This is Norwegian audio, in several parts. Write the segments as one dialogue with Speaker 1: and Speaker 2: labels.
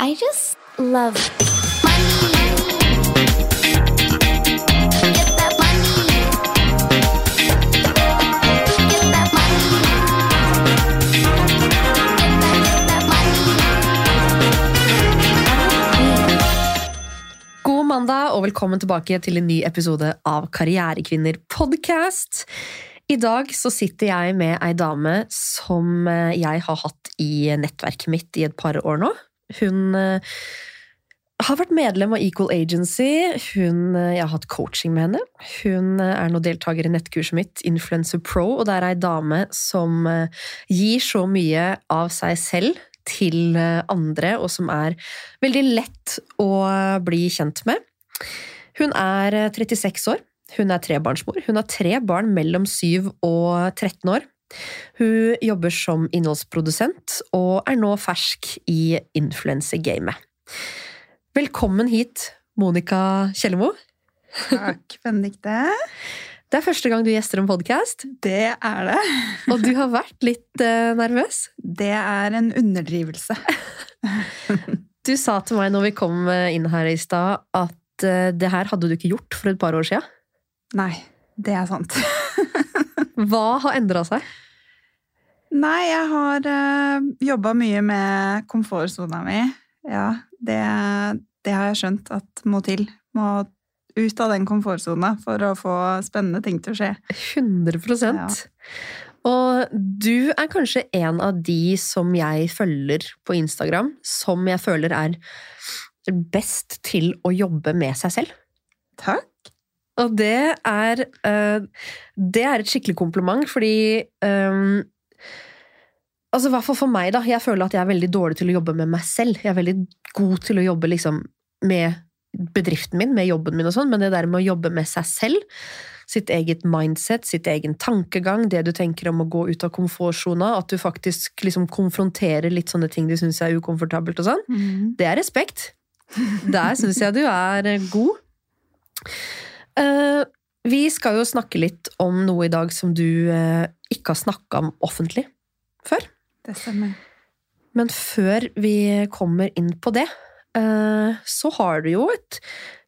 Speaker 1: I just love money.
Speaker 2: God mandag og velkommen tilbake til en ny episode av Karrierekvinner podcast. I dag så sitter jeg med ei dame som eh, jeg har hatt i nettverket mitt i et par år nå. Hun eh, har vært medlem av Equal Agency. Hun, eh, jeg har hatt coaching med henne. Hun eh, er nå deltaker i nettkurset mitt Influencer Pro, og det er ei dame som gir så mye av seg selv til andre, og som er veldig lett å bli kjent med. Hun er eh, 36 år. Hun er trebarnsmor. Hun har tre barn mellom 7 og 13 år. Hun jobber som innholdsprodusent og er nå fersk i influensergamet. Velkommen hit, Monica Kjellemo.
Speaker 3: Takk, Benedicte.
Speaker 2: Det er første gang du gjester en podkast,
Speaker 3: Det er det.
Speaker 2: og du har vært litt eh, nervøs.
Speaker 3: Det er en underdrivelse.
Speaker 2: Du sa til meg når vi kom eh, inn her i stad, at eh, det her hadde du ikke gjort for et par år siden.
Speaker 3: Nei, det er sant.
Speaker 2: Hva har endra seg?
Speaker 3: Nei, jeg har uh, jobba mye med komfortsona mi. Ja, det, det har jeg skjønt at må til. Må ut av den komfortsona for å få spennende ting til å skje.
Speaker 2: 100
Speaker 3: Ja.
Speaker 2: Og du er kanskje en av de som jeg følger på Instagram, som jeg føler er best til å jobbe med seg selv.
Speaker 3: Takk.
Speaker 2: Og det er eh, Det er et skikkelig kompliment, fordi um, Altså, hva hvert fall for meg, da. Jeg føler at jeg er veldig dårlig til å jobbe med meg selv. Jeg er veldig god til å jobbe liksom med bedriften min, med jobben min og sånn, men det der med å jobbe med seg selv, sitt eget mindset, sitt egen tankegang, det du tenker om å gå ut av komfortsona, at du faktisk liksom konfronterer litt sånne ting du syns er ukomfortabelt og sånn, det er respekt. Der syns jeg du er eh, god. Uh, vi skal jo snakke litt om noe i dag som du uh, ikke har snakka om offentlig før.
Speaker 3: Det stemmer.
Speaker 2: Men før vi kommer inn på det, eh, så har du jo et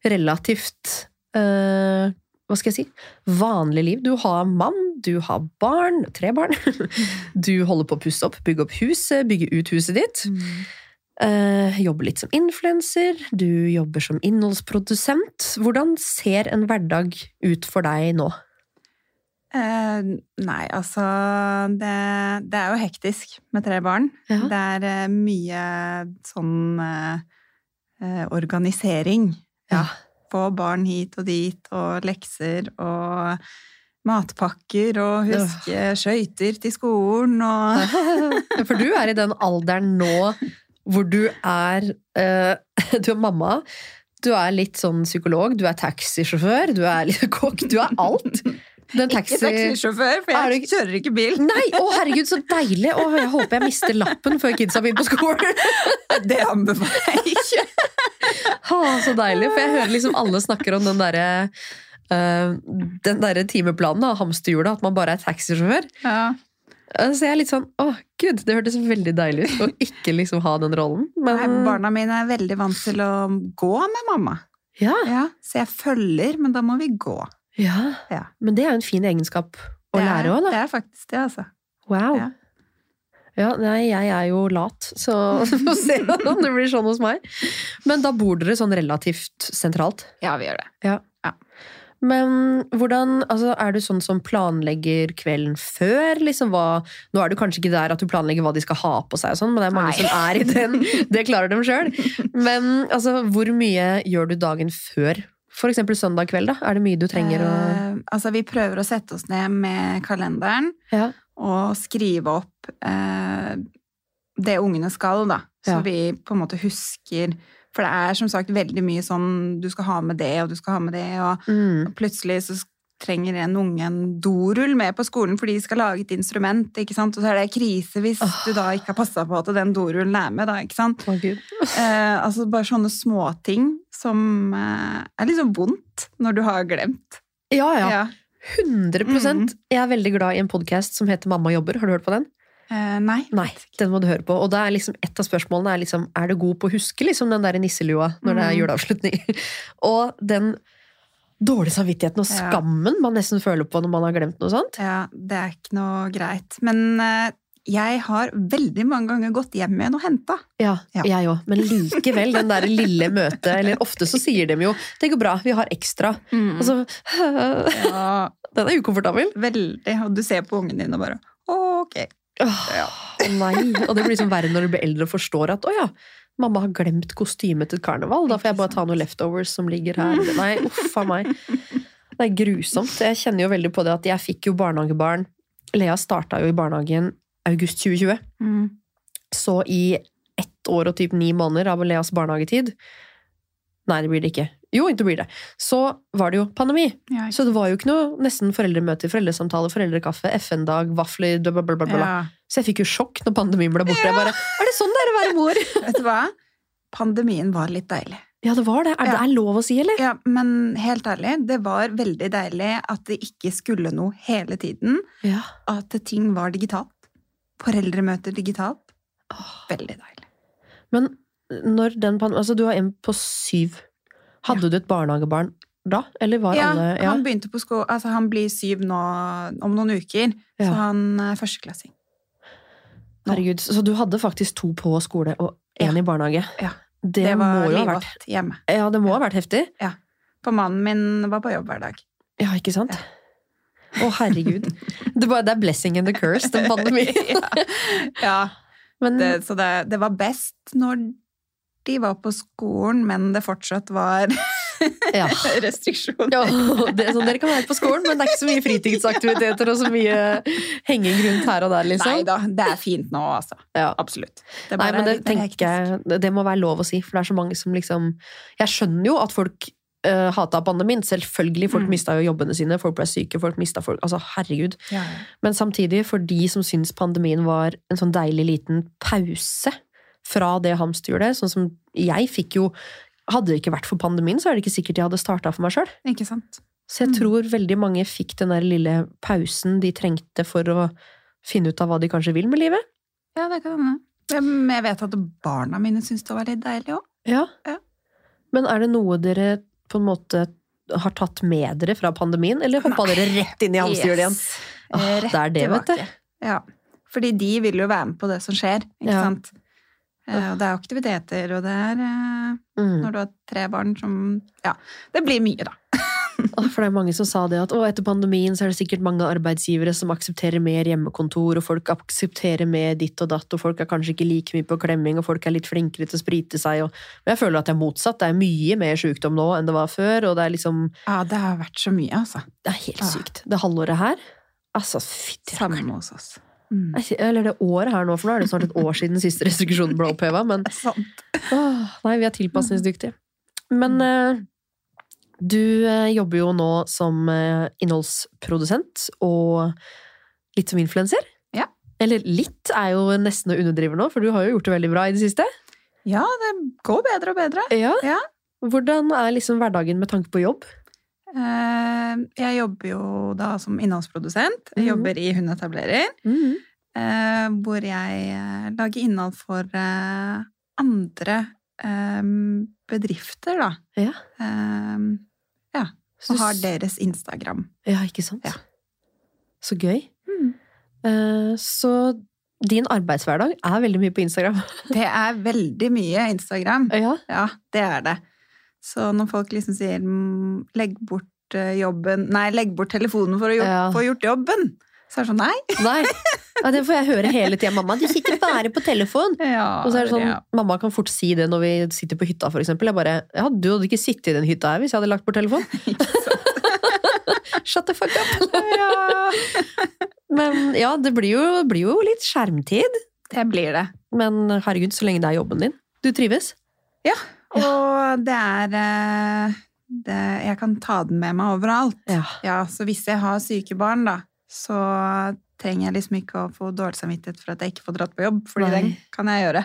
Speaker 2: relativt eh, Hva skal jeg si? Vanlig liv. Du har mann, du har barn, tre barn. Du holder på å pusse opp, bygge opp huset, bygge ut huset ditt. Eh, jobber litt som influenser, du jobber som innholdsprodusent. Hvordan ser en hverdag ut for deg nå?
Speaker 3: Eh, nei, altså det, det er jo hektisk med tre barn.
Speaker 2: Ja.
Speaker 3: Det er eh, mye sånn eh, eh, organisering. Ja. Få barn hit og dit, og lekser og matpakker, og huske skøyter til skolen og
Speaker 2: For du er i den alderen nå hvor du er eh, Du er mamma. Du er litt sånn psykolog, du er taxisjåfør, du er litt kokk, du er alt. Den
Speaker 3: Ikke taxisjåfør, for jeg
Speaker 2: ikke-
Speaker 3: kjører ikke bil.
Speaker 2: Nei! Å, herregud, så deilig! Å, jeg håper jeg mister lappen før kidsa begynner på skolen.
Speaker 3: Det anbefaler jeg ikke.
Speaker 2: Ha, så deilig, for jeg hører liksom alle snakker om den derre uh, den der timeplanen av hamsterhjulet, at man bare er taxisjåfør.
Speaker 3: Ja.
Speaker 2: Så jeg er litt sånn Å, gud, det hørtes veldig deilig ut å ikke liksom ha den rollen. Men
Speaker 3: Nei, barna mine er veldig vant til å gå med mamma.
Speaker 2: ja,
Speaker 3: Ja, så jeg følger, men da må vi gå.
Speaker 2: Ja.
Speaker 3: Ja.
Speaker 2: Men det er jo en fin egenskap å
Speaker 3: er-
Speaker 2: lære òg, da.
Speaker 3: Det er faktisk det, altså.
Speaker 2: Wow.
Speaker 3: Ja.
Speaker 2: Ja, nei, jeg er jo lat, så vi får se om det blir sånn hos meg. Men da bor dere sånn relativt sentralt.
Speaker 3: Ja, vi gjør det.
Speaker 2: Men hvordan, altså, er du sånn som planlegger kvelden før? Liksom, hva, nå er du kanskje ikke der at du planlegger hva de skal ha på seg, og sånn, men det er mange
Speaker 3: Nei.
Speaker 2: som er i den. Det klarer dem sjøl. Men altså, hvor mye gjør du dagen før? Eksempel søndag kveld, da? Er det mye du trenger å
Speaker 3: Eh, altså, vi prøver å sette oss ned med kalenderen
Speaker 2: ja.
Speaker 3: og skrive opp eh, det ungene skal, da. Så
Speaker 2: Ja.
Speaker 3: vi på en måte husker For det er som sagt veldig mye sånn du skal ha med det, og du skal ha med det, og
Speaker 2: Mm.
Speaker 3: og plutselig så trenger en unge en dorull med på skolen fordi de skal lage et instrument, ikke sant? Og så er det krise hvis
Speaker 2: oh.
Speaker 3: du da ikke har passa på at den dorullen er med, da, ikke sant?
Speaker 2: Oh, Gud.
Speaker 3: Eh, altså bare sånne småting som eh, er liksom vondt når du har glemt.
Speaker 2: Ja, ja.
Speaker 3: Ja.
Speaker 2: 100
Speaker 3: Mm.
Speaker 2: Jeg er veldig glad i en podkast som heter Mamma jobber. Har du hørt på den?
Speaker 3: Eh, nei.
Speaker 2: Nei, den må du høre på. Og da er liksom et av spørsmålene er liksom Er du god på å huske liksom den der nisselua når det er
Speaker 3: Mm.
Speaker 2: juleavslutning? og den dårlige samvittigheten og skammen man nesten føler på når man har glemt noe sånt.
Speaker 3: Ja, det er ikke noe greit. Men eh, jeg har veldig mange ganger gått hjem igjen og henta.
Speaker 2: Ja,
Speaker 3: Ja.
Speaker 2: jeg òg. Men likevel, den der lille møtet Eller ofte så sier de jo 'det går bra, vi har ekstra'. Og så
Speaker 3: Ja,
Speaker 2: Den er ukomfortabel.
Speaker 3: veldig. Og du ser på ungen din og bare ok.
Speaker 2: Åh,
Speaker 3: Ja.
Speaker 2: nei. Og det blir liksom verre når du blir eldre og forstår at 'å ja, mamma har glemt kostymet til karneval', da får jeg bare ta noen leftovers som ligger her. Nei, uff a meg. Det er grusomt. Jeg kjenner jo veldig på det at jeg fikk jo barnehagebarn. Lea starta jo i barnehagen august 2020.
Speaker 3: Mm.
Speaker 2: Så i ett år og typ ni måneder av Leas barnehagetid Nei, det blir det ikke. Jo, det blir det. Så var det jo pandemi.
Speaker 3: Ja,
Speaker 2: Så det var jo ikke noe nesten foreldremøter, foreldresamtale, foreldrekaffe, FN-dag, vafler, bla, bla, bla. bla.
Speaker 3: ja.
Speaker 2: Så jeg fikk jo sjokk når pandemien ble borte. Jeg bare, er det sånn det er å være mor?
Speaker 3: Vet du hva? Pandemien var litt deilig.
Speaker 2: Ja, det var det. Er det
Speaker 3: Ja.
Speaker 2: er lov å si, eller?
Speaker 3: Ja, men helt ærlig, det var veldig deilig at det ikke skulle noe hele tiden.
Speaker 2: Ja.
Speaker 3: At ting var digitalt. Foreldremøter digitalt.
Speaker 2: Åh.
Speaker 3: Veldig deilig.
Speaker 2: Men når den pandemien Altså, du har en på syv. Hadde du et barnehagebarn da? Eller var
Speaker 3: Ja,
Speaker 2: alle Ja.
Speaker 3: han begynte på sko... Altså, han blir syv nå om noen uker,
Speaker 2: Ja.
Speaker 3: så han er førsteklassing.
Speaker 2: Herregud. Så du hadde faktisk to på skole og én
Speaker 3: Ja.
Speaker 2: i barnehage?
Speaker 3: Ja.
Speaker 2: Det,
Speaker 3: Det, var livvakt hjemme.
Speaker 2: Ja, det må ha vært heftig.
Speaker 3: For mannen min var på jobb hver dag.
Speaker 2: Ja, ikke sant? Å, herregud. Det, bare, det er blessing and the curse, den pandemien.
Speaker 3: ja. ja.
Speaker 2: Men
Speaker 3: Det, så det, det var best når de var på skolen, men det fortsatt var
Speaker 2: ja.
Speaker 3: restriksjoner.
Speaker 2: Ja, det sånn, Dere kan være på skolen, men det er ikke så mye fritidsaktiviteter og så mye henging rundt her og der,
Speaker 3: Nei
Speaker 2: liksom.
Speaker 3: da, det er fint nå, altså.
Speaker 2: Ja.
Speaker 3: Absolutt. Det
Speaker 2: Nei, men det jeg det- må være lov å si, for det er så mange som liksom Jeg skjønner jo at folk uh, hata pandemien. Selvfølgelig, folk
Speaker 3: Mm.
Speaker 2: mista jo jobbene sine, folk ble syke, folk mista folk Altså, herregud.
Speaker 3: Ja, ja.
Speaker 2: Men samtidig, for de som syns pandemien var en sånn deilig liten pause fra det hamsterhjulet, sånn som jeg fikk jo Hadde det ikke vært for pandemien, så er det ikke sikkert jeg hadde starta for meg sjøl. Så jeg
Speaker 3: Mm.
Speaker 2: tror veldig mange fikk den der lille pausen de trengte for å finne ut av hva de kanskje vil med livet.
Speaker 3: Ja, det kan hende. Jeg vet at barna mine syns det var litt deilig òg.
Speaker 2: Ja.
Speaker 3: Ja.
Speaker 2: Men er det noe dere på en måte har tatt med dere fra pandemien, eller hoppa
Speaker 3: Nei.
Speaker 2: dere rett inn i hamsterhjulet igjen? Åh,
Speaker 3: Eh,
Speaker 2: det er det, vet du.
Speaker 3: Ja. Fordi de vil jo være med på det som skjer, ikke
Speaker 2: Ja.
Speaker 3: sant? Eh, Og det er aktiviteter, og det er eh,
Speaker 2: Mm.
Speaker 3: når du har tre barn som Ja, det blir mye, da.
Speaker 2: For det er mange som sa det at etter pandemien så er det sikkert mange arbeidsgivere som aksepterer mer hjemmekontor, og folk aksepterer mer ditt og datt, og folk er kanskje ikke like mye på klemming, og folk er litt flinkere til å sprite seg. Og... Men jeg føler at det er motsatt. Det er mye mer sjukdom nå enn det var før, og det er liksom
Speaker 3: Ja, det har vært så mye, altså.
Speaker 2: Det er helt
Speaker 3: Ja.
Speaker 2: sykt. Det halvåret her Altså, fytti rakkeren.
Speaker 3: Samme hos oss. Mm.
Speaker 2: Eller det året her nå, for nå er det snart et år siden siste restriksjonen ble oppheva. Men
Speaker 3: Sant.
Speaker 2: åh, nei, vi er tilpasningsdyktige. Men eh, du eh, jobber jo nå som eh, innholdsprodusent og litt som influenser.
Speaker 3: Ja.
Speaker 2: Eller litt er jo nesten å underdrive nå, for du har jo gjort det veldig bra i det siste.
Speaker 3: Ja, det går bedre og bedre.
Speaker 2: Ja.
Speaker 3: Ja.
Speaker 2: Hvordan er liksom hverdagen med tanke på jobb?
Speaker 3: Eh, Jeg jobber jo da som innholdsprodusent. Jeg
Speaker 2: Mhm.
Speaker 3: jobber i Hundetablerer.
Speaker 2: Mm.
Speaker 3: eh, Hvor jeg eh, lager innhold for andre bedrifter, da.
Speaker 2: Ja. Så
Speaker 3: Og har deres Instagram.
Speaker 2: Ja, ikke sant?
Speaker 3: Ja.
Speaker 2: Så gøy.
Speaker 3: Mm.
Speaker 2: Eh, Så din arbeidshverdag er veldig mye på Instagram.
Speaker 3: Det er veldig mye Instagram.
Speaker 2: Ja.
Speaker 3: Ja, det er det. Så når folk liksom sier 'legg bort eh, jobben' Nei, 'legg bort telefonen for å gjort,
Speaker 2: Ja.
Speaker 3: få gjort jobben', så er det sånn nei.
Speaker 2: Nei. Ja, det får jeg høre hele tida. 'Mamma, du sitter bare på telefon'.
Speaker 3: Ja,
Speaker 2: Og så er det sånn,
Speaker 3: ja.
Speaker 2: Mamma kan fort si det når vi sitter på hytta, for eksempel. Jeg bare ja, 'Du hadde ikke sittet i den hytta her hvis jeg hadde lagt bort telefonen'. Shut the fuck up! Men ja, det blir jo, blir jo litt skjermtid.
Speaker 3: Det blir det.
Speaker 2: Men herregud, så lenge det er jobben din. Du trives?
Speaker 3: Og det er eh, det, Jeg kan ta den med meg overalt.
Speaker 2: Ja.
Speaker 3: Ja, så hvis jeg har syke barn, da, så trenger jeg liksom ikke å få dårlig samvittighet for at jeg ikke får dratt på jobb, fordi
Speaker 2: Nei.
Speaker 3: den kan jeg gjøre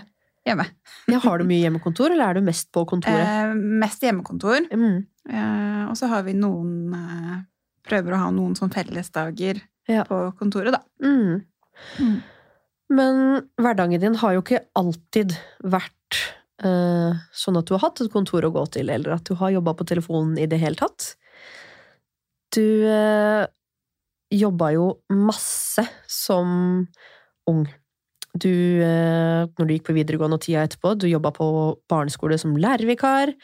Speaker 3: hjemme.
Speaker 2: Ja, har du mye hjemmekontor, eller er du mest på kontoret?
Speaker 3: Eh, mest hjemmekontor.
Speaker 2: Mm.
Speaker 3: Eh, og så har vi noen eh, Prøver å ha noen sånn fellesdager
Speaker 2: Ja.
Speaker 3: på kontoret, da.
Speaker 2: Mm.
Speaker 3: Mm.
Speaker 2: Men hverdagen din har jo ikke alltid vært sånn at du har hatt et kontor å gå til, eller at du har jobba på telefonen i det hele tatt. Du eh, jobba jo masse som ung. Du, eh, når du gikk på videregående og tida etterpå, du jobba på barneskole som lærervikar,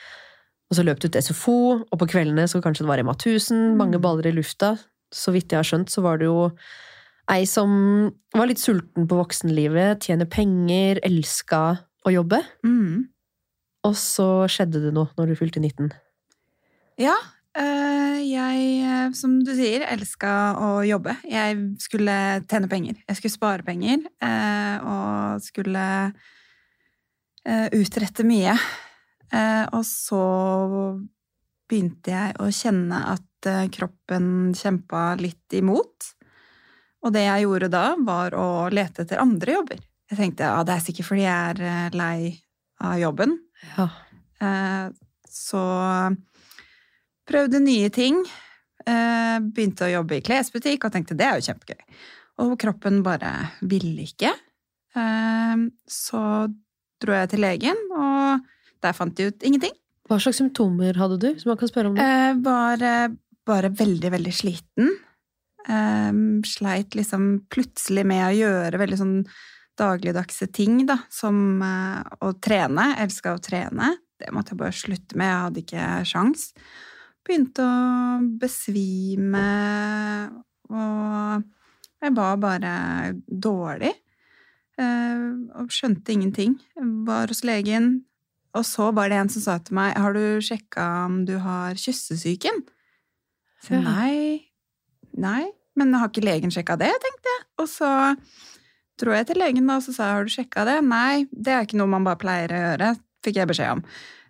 Speaker 2: og så løp du til SFO, og på kveldene så kanskje det var Rema 1000, mange
Speaker 3: Mm.
Speaker 2: baller i lufta. Så vidt jeg har skjønt, så var du jo ei som var litt sulten på voksenlivet, tjene penger, elska å jobbe.
Speaker 3: Mm.
Speaker 2: Og så skjedde det noe når du fylte 19.
Speaker 3: Ja, eh, jeg, eh, som du sier, elska å jobbe. Jeg skulle tjene penger. Jeg skulle spare penger, eh, og skulle utrette mye. Og så begynte jeg å kjenne at kroppen kjempa litt imot. Og det jeg gjorde da, var å lete etter andre jobber. Jeg tenkte ja, det er sikkert fordi jeg er eh, lei av jobben.
Speaker 2: Ja.
Speaker 3: Eh, Så prøvde nye ting. Eh, Begynte å jobbe i klesbutikk og tenkte det er jo kjempegøy. Og kroppen bare ville ikke. Eh, Så dro jeg til legen, og der fant de ut ingenting.
Speaker 2: Hva slags symptomer hadde du, som man kan spørre om det?
Speaker 3: Eh, Var eh, bare veldig, veldig sliten. Sleit liksom plutselig med å gjøre veldig sånn dagligdagse ting, da, som eh, å trene. Elska å trene. Det måtte jeg bare slutte med, jeg hadde ikke sjans. Begynte å besvime, og jeg var bare dårlig. eh, Og skjønte ingenting. Var hos legen, og så var det en som sa til meg, har du sjekka om du har kyssesyken? Så nei, nei, men har ikke legen sjekka det, tenkte jeg. Og så dro jeg til legen da, og så sa jeg, har du sjekka det? Nei, det er ikke noe man bare pleier å gjøre, fikk jeg beskjed om.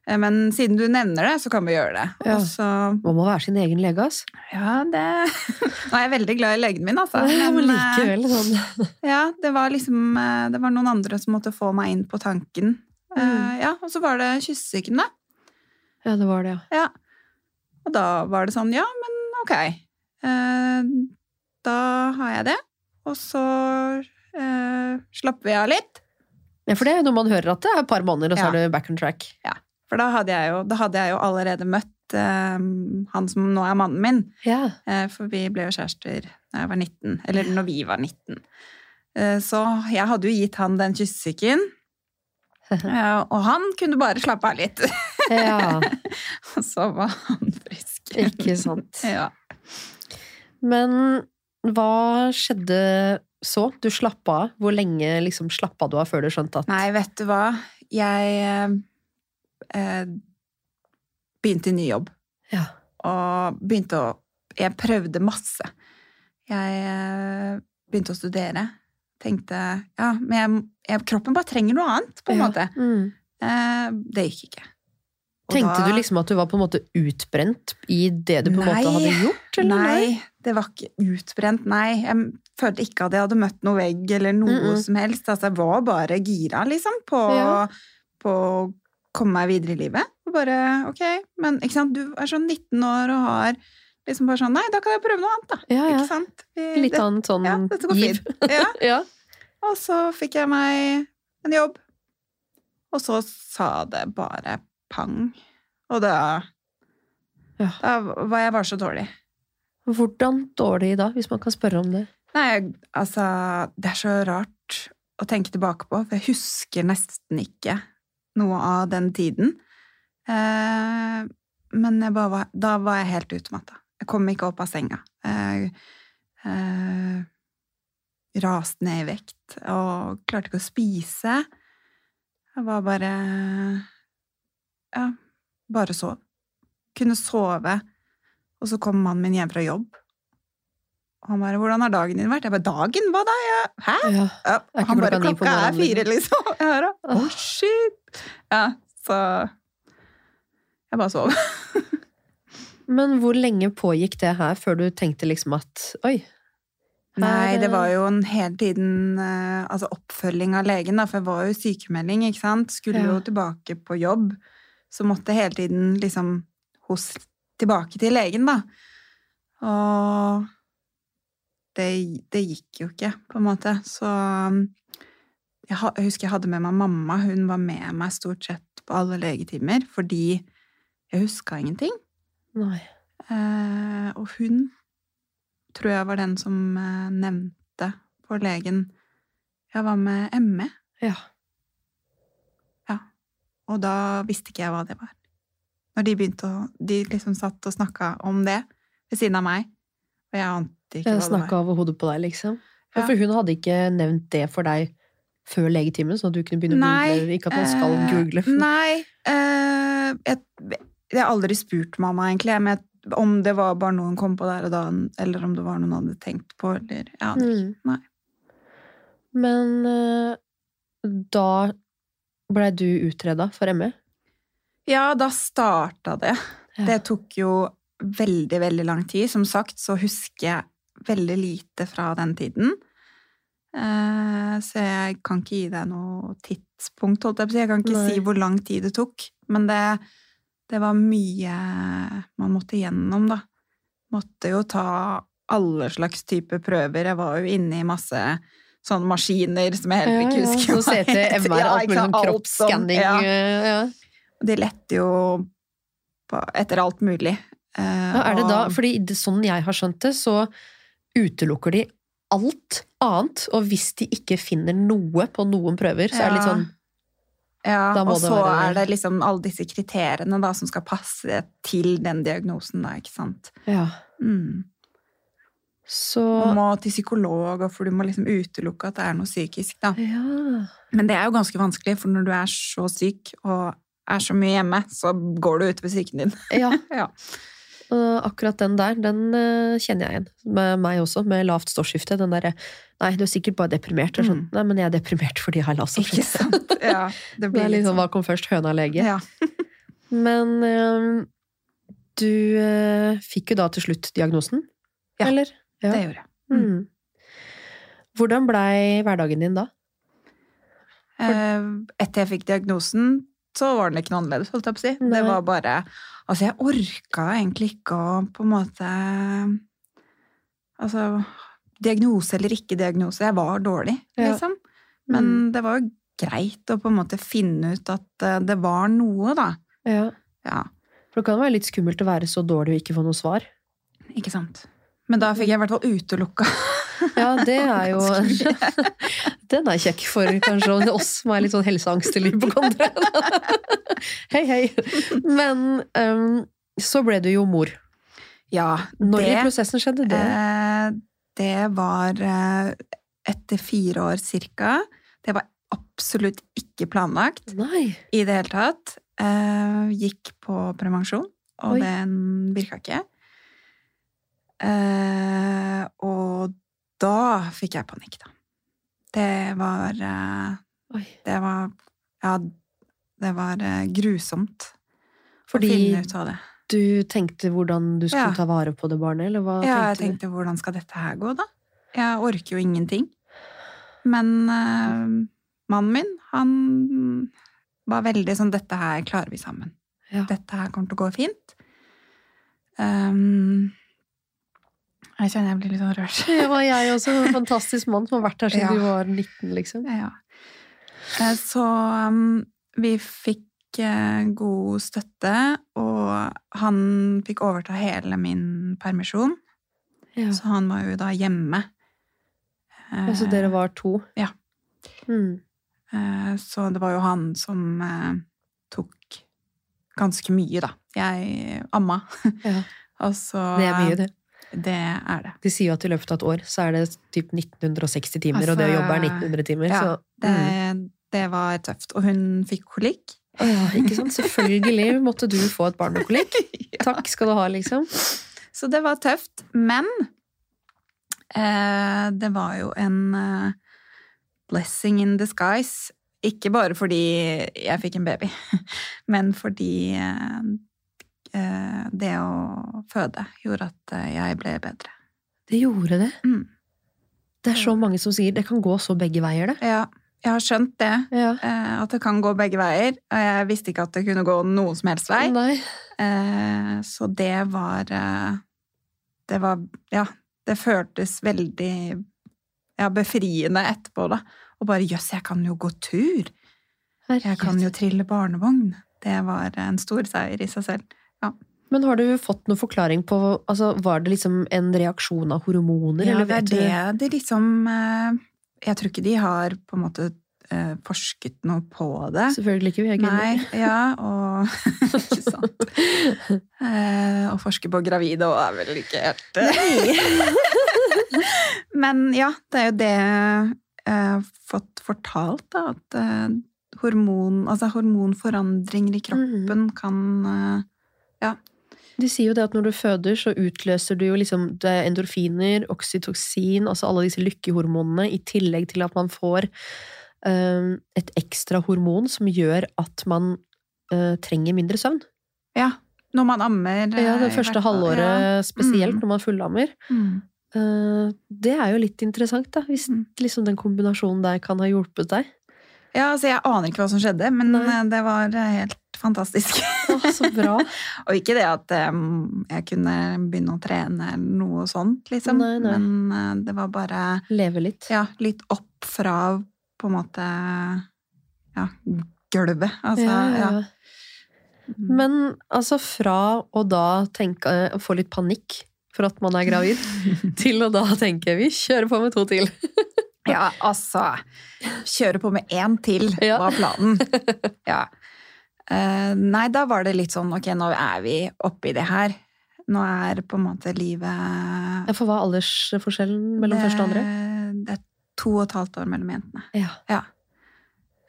Speaker 3: Eh, Men siden du nevner det, så kan vi gjøre det.
Speaker 2: Ja.
Speaker 3: Så,
Speaker 2: Man må være sin egen lege, ass.
Speaker 3: ja, det... Nå er jeg veldig glad i legen min, altså.
Speaker 2: Ja, men
Speaker 3: eh,
Speaker 2: likevel sånn.
Speaker 3: ja, det var liksom eh, Det var noen andre som måtte få meg inn på tanken.
Speaker 2: Mm.
Speaker 3: Ja, og så var det kyssesyken, da.
Speaker 2: Ja, det var det, ja.
Speaker 3: Ja. Og da var det sånn, ja, men ok. Da har jeg det. Og så slapper vi av litt.
Speaker 2: Ja, for det er jo noe man hører at det er et par måneder, og så
Speaker 3: Ja.
Speaker 2: er du back on track.
Speaker 3: For da hadde jeg jo, hadde jeg jo allerede møtt uh, han som nå er mannen min.
Speaker 2: Ja.
Speaker 3: Uh, for vi ble jo kjærester da jeg var 19. Eller når vi var 19. Eh, så jeg hadde jo gitt han den kyssesyken. Og han kunne bare slappe av litt.
Speaker 2: ja.
Speaker 3: Og så var han frisk.
Speaker 2: Ikke sant.
Speaker 3: Ja.
Speaker 2: Men hva skjedde så? Du slappa av. Hvor lenge liksom slappa du av før du skjønte at
Speaker 3: Nei, vet du hva? Jeg eh, eh, begynte i ny jobb.
Speaker 2: Ja.
Speaker 3: Og begynte å Jeg prøvde masse. Jeg eh, begynte å studere. Tenkte Ja, men jeg, kroppen bare trenger noe annet, på en
Speaker 2: Ja.
Speaker 3: måte.
Speaker 2: Mm.
Speaker 3: Eh, det gikk ikke. Og
Speaker 2: Tenkte
Speaker 3: da-
Speaker 2: du liksom at du var på en måte utbrent i det du på en måte hadde gjort? Eller
Speaker 3: Nei, det var ikke utbrent, nei. Jeg følte ikke at jeg hadde møtt noe vegg eller noe
Speaker 2: Mm, mm.
Speaker 3: som helst. Altså, jeg var bare gira, liksom, på,
Speaker 2: Ja.
Speaker 3: på å komme meg videre i livet. Og bare, ok, men ikke sant, du er sånn 19 år og har liksom bare sånn, nei, da kan jeg prøve noe annet, da.
Speaker 2: Ja, ja.
Speaker 3: Ikke sant? Vi,
Speaker 2: Litt
Speaker 3: det,
Speaker 2: annet sånn
Speaker 3: ja, dette går
Speaker 2: giv.
Speaker 3: fint. Ja. Og så fikk jeg meg en jobb. Og så sa det bare pang. Og da,
Speaker 2: Ja.
Speaker 3: da var jeg bare så dårlig.
Speaker 2: Hvordan dårlig da, hvis man kan spørre om det?
Speaker 3: Nei, altså Det er så rart å tenke tilbake på, for jeg husker nesten ikke noe av den tiden. Eh, men var, da var jeg helt utmatta. Jeg kom ikke opp av senga. Jeg eh, raste ned i vekt og klarte ikke å spise. Jeg var bare Ja, bare sov. Kunne sove. Og så kom mannen min hjem fra jobb. Han bare 'Hvordan har dagen din vært?' Jeg bare 'Dagen? Hva da?' Jeg, Hæ?
Speaker 2: Ja.
Speaker 3: Han bare
Speaker 2: klokka
Speaker 3: er fire', liksom. Jeg hører Å,
Speaker 2: Åh.
Speaker 3: shit! Ja, så Jeg bare sov.
Speaker 2: Men hvor lenge pågikk det her før du tenkte liksom at oi? her,
Speaker 3: Nei, det var jo en hele tiden eh, altså oppfølging av legen, da, for jeg var jo sykemelding, ikke sant. Skulle
Speaker 2: Ja.
Speaker 3: jo tilbake på jobb, så måtte jeg hele tiden liksom hos tilbake til legen, da. Og det, det gikk jo ikke, på en måte. Så jeg, jeg husker jeg hadde med meg mamma. Hun var med meg stort sett på alle legetimer, fordi jeg huska ingenting.
Speaker 2: Nei.
Speaker 3: Eh, og hun tror jeg var den som eh, nevnte på legen Jeg var med ME,
Speaker 2: Ja.
Speaker 3: og da visste ikke jeg hva det var. Når de begynte å De liksom satt og snakka om det ved siden av meg, og jeg ante ikke
Speaker 2: Jeg
Speaker 3: hva
Speaker 2: snakka over hodet på deg, liksom. Ja,
Speaker 3: Ja.
Speaker 2: For hun hadde ikke nevnt det for deg før legetimen, sånn at du kunne begynne å google? Ikke at man skal
Speaker 3: uh,
Speaker 2: google.
Speaker 3: Nei. Uh, jeg, jeg har aldri spurt mamma, egentlig, men jeg- om det var bare noe hun kom på der og da, eller om det var noe hun hadde tenkt på, eller Jeg aner ikke.
Speaker 2: Mm.
Speaker 3: Nei.
Speaker 2: Men uh, da blei du utreda for ME?
Speaker 3: Ja, da starta det.
Speaker 2: Ja.
Speaker 3: Det tok jo veldig, veldig lang tid. Som sagt så husker jeg veldig lite fra den tiden. Eh, så jeg kan ikke gi deg noe tidspunkt, holdt jeg på å si. Jeg kan ikke
Speaker 2: Nei.
Speaker 3: si hvor lang tid det tok. Men det, det var mye man måtte gjennom, da. Måtte jo ta alle slags typer prøver. Jeg var jo inne i masse sånne maskiner som jeg heller ikke husker
Speaker 2: Så ja,
Speaker 3: het.
Speaker 2: MR,
Speaker 3: Ja,
Speaker 2: alt
Speaker 3: sant?
Speaker 2: sånn kroppsskanning.
Speaker 3: ja.
Speaker 2: eh, ja.
Speaker 3: De lette jo på, etter alt mulig. Eh,
Speaker 2: Ja, er det da, fordi det, sånn jeg har skjønt det, så utelukker de alt annet, og hvis de ikke finner noe på noen prøver, så er det litt sånn
Speaker 3: Ja, og så
Speaker 2: være-
Speaker 3: er det liksom alle disse kriteriene da, som skal passe til den diagnosen, da, ikke sant.
Speaker 2: Ja.
Speaker 3: Mm.
Speaker 2: Så
Speaker 3: Du må til psykolog, for du må liksom utelukke at det er noe psykisk, da.
Speaker 2: Ja.
Speaker 3: Men det er jo ganske vanskelig, for når du er så syk og er så mye hjemme, så går du ut ved psyken din.
Speaker 2: ja. Og akkurat den der, den eh, kjenner jeg igjen. Med meg også, med lavt ståskifte. Den derre Nei, du er sikkert bare deprimert. Det er Sånn,
Speaker 3: Mm.
Speaker 2: Nei, men jeg er deprimert fordi jeg har lavt ståskifte.
Speaker 3: Ja, det
Speaker 2: Det
Speaker 3: blir litt
Speaker 2: liksom
Speaker 3: sånn.
Speaker 2: hva kom først, høna eller egget?
Speaker 3: Ja.
Speaker 2: Men um, du uh, fikk jo da til slutt diagnosen?
Speaker 3: Ja,
Speaker 2: Eller? Ja.
Speaker 3: Det gjorde jeg.
Speaker 2: Mm. Hvordan blei hverdagen din da?
Speaker 3: For... Etter jeg fikk diagnosen, så var den ikke noe annerledes, holdt jeg på å si.
Speaker 2: Nei.
Speaker 3: Det var bare Altså, jeg orka egentlig ikke å på en måte Altså Diagnose eller ikke diagnose, jeg var dårlig,
Speaker 2: Ja.
Speaker 3: liksom. Men
Speaker 2: Mm.
Speaker 3: det var jo greit å på en måte finne ut at eh, det var noe, da.
Speaker 2: Ja.
Speaker 3: Ja,
Speaker 2: For det kan være litt skummelt å være så dårlig og ikke få noe svar.
Speaker 3: ikke sant. Men da fikk jeg i hvert fall utelukka.
Speaker 2: Ja, det er jo Den er kjekk for kanskje oss som er litt sånn helseangst på kontra hei, hei. Men um, så ble du jo mor.
Speaker 3: Ja,
Speaker 2: Når i prosessen skjedde det?
Speaker 3: Eh, det var eh, etter fire år cirka. Det var absolutt ikke planlagt
Speaker 2: Nei.
Speaker 3: i det hele tatt. Eh, gikk på prevensjon, og
Speaker 2: Oi.
Speaker 3: den virka ikke. Eh, og da fikk jeg panikk, da. Det var eh,
Speaker 2: Oi.
Speaker 3: Det var Ja, det var eh, grusomt
Speaker 2: Fordi
Speaker 3: å finne ut av det.
Speaker 2: du tenkte hvordan du skulle
Speaker 3: Ja.
Speaker 2: ta vare på det barnet, eller hva
Speaker 3: Ja, jeg
Speaker 2: tenkte du?
Speaker 3: tenkte hvordan skal dette her gå, da? Jeg orker jo ingenting. Men uh, mannen min, han var veldig sånn Dette her klarer vi sammen.
Speaker 2: Ja.
Speaker 3: Dette her kommer til å gå fint. Um, jeg kjenner jeg blir litt sånn rørt.
Speaker 2: Det var jeg også. En fantastisk mann som har vært her siden
Speaker 3: Ja.
Speaker 2: du var 19, liksom.
Speaker 3: Ja. Eh, Så um, vi fikk uh, god støtte, og han fikk overta hele min permisjon.
Speaker 2: Ja.
Speaker 3: Så han var jo da hjemme.
Speaker 2: Altså dere var to?
Speaker 3: Ja.
Speaker 2: Mm.
Speaker 3: Uh, Så det var jo han som tok ganske mye, da. Jeg amma.
Speaker 2: Ja.
Speaker 3: Og så
Speaker 2: Det er mye, det.
Speaker 3: Det er det.
Speaker 2: De sier jo at i løpet av et år så er det typ 1960 timer, og det å
Speaker 3: Altså,
Speaker 2: jobbe er 1900 timer.
Speaker 3: Ja,
Speaker 2: så,
Speaker 3: det,
Speaker 2: mm.
Speaker 3: det var tøft. Og hun fikk kolikk.
Speaker 2: Å ja, ikke sant? Selvfølgelig måtte du få et barn med kolikk. Takk skal du ha, liksom.
Speaker 3: Så det var tøft. Men eh, det var jo en eh, blessing in disguise. Ikke bare fordi jeg fikk en baby, men fordi eh, det å føde gjorde at eh, jeg ble bedre.
Speaker 2: Det gjorde det.
Speaker 3: Mm.
Speaker 2: Det er så mange som sier det kan gå så begge veier, det.
Speaker 3: Ja, jeg har skjønt det.
Speaker 2: Ja.
Speaker 3: eh, At det kan gå begge veier. Og jeg visste ikke at det kunne gå noen som helst vei.
Speaker 2: Nei.
Speaker 3: Eh, Så det var eh, Det var Ja, det føltes veldig ja, befriende etterpå, da. Og bare jøss, jeg kan jo gå tur! Jeg kan jo trille barnevogn. Det var en stor seier i seg selv.
Speaker 2: Men har du fått noen forklaring på altså, Var det liksom en reaksjon av hormoner?
Speaker 3: Ja,
Speaker 2: eller
Speaker 3: det er det de liksom eh, Jeg tror ikke de har på en måte eh, forsket noe på det.
Speaker 2: Selvfølgelig ikke, vi er
Speaker 3: Nei, ja, og Ikke sant. Eh, å forske på gravide òg er vel ikke helt eh. Men ja, det er jo det jeg har fått fortalt, da. At hormon, altså hormonforandringer i kroppen kan eh,
Speaker 2: De sier jo det at når du føder, så utløser du jo liksom det er endorfiner, oksytoksin, altså alle disse lykkehormonene, i tillegg til at man får øh, et ekstra hormon som gjør at man øh, trenger mindre søvn.
Speaker 3: Ja. Når man ammer. eh,
Speaker 2: Ja, det første halvåret
Speaker 3: ja.
Speaker 2: spesielt,
Speaker 3: Mm.
Speaker 2: når man fullammer.
Speaker 3: Mm.
Speaker 2: Eh, det er jo litt interessant, da, hvis
Speaker 3: Mm.
Speaker 2: liksom den kombinasjonen der kan ha hjulpet deg.
Speaker 3: Ja, altså jeg aner ikke hva som skjedde, men
Speaker 2: Nei.
Speaker 3: eh, det var eh, helt fantastisk.
Speaker 2: Oh, så bra.
Speaker 3: Og ikke det at jeg kunne begynne å trene eller noe sånt, liksom.
Speaker 2: Nei, nei.
Speaker 3: Men eh, det var bare
Speaker 2: Leve litt.
Speaker 3: ja, litt opp fra på en måte ja, gulvet. Altså,
Speaker 2: Ja, ja,
Speaker 3: ja.
Speaker 2: Men altså fra å da tenke å få litt panikk for at man er gravid, til å da tenke vi kjører på med to til.
Speaker 3: Ja, altså Kjøre på med én til var planen. Ja. Eh, nei, da var det litt sånn ok, nå er vi oppi det her. Nå er på en måte livet
Speaker 2: For hva er aldersforskjellen mellom første og andre?
Speaker 3: Det, er to og et halvt år mellom jentene.
Speaker 2: Ja.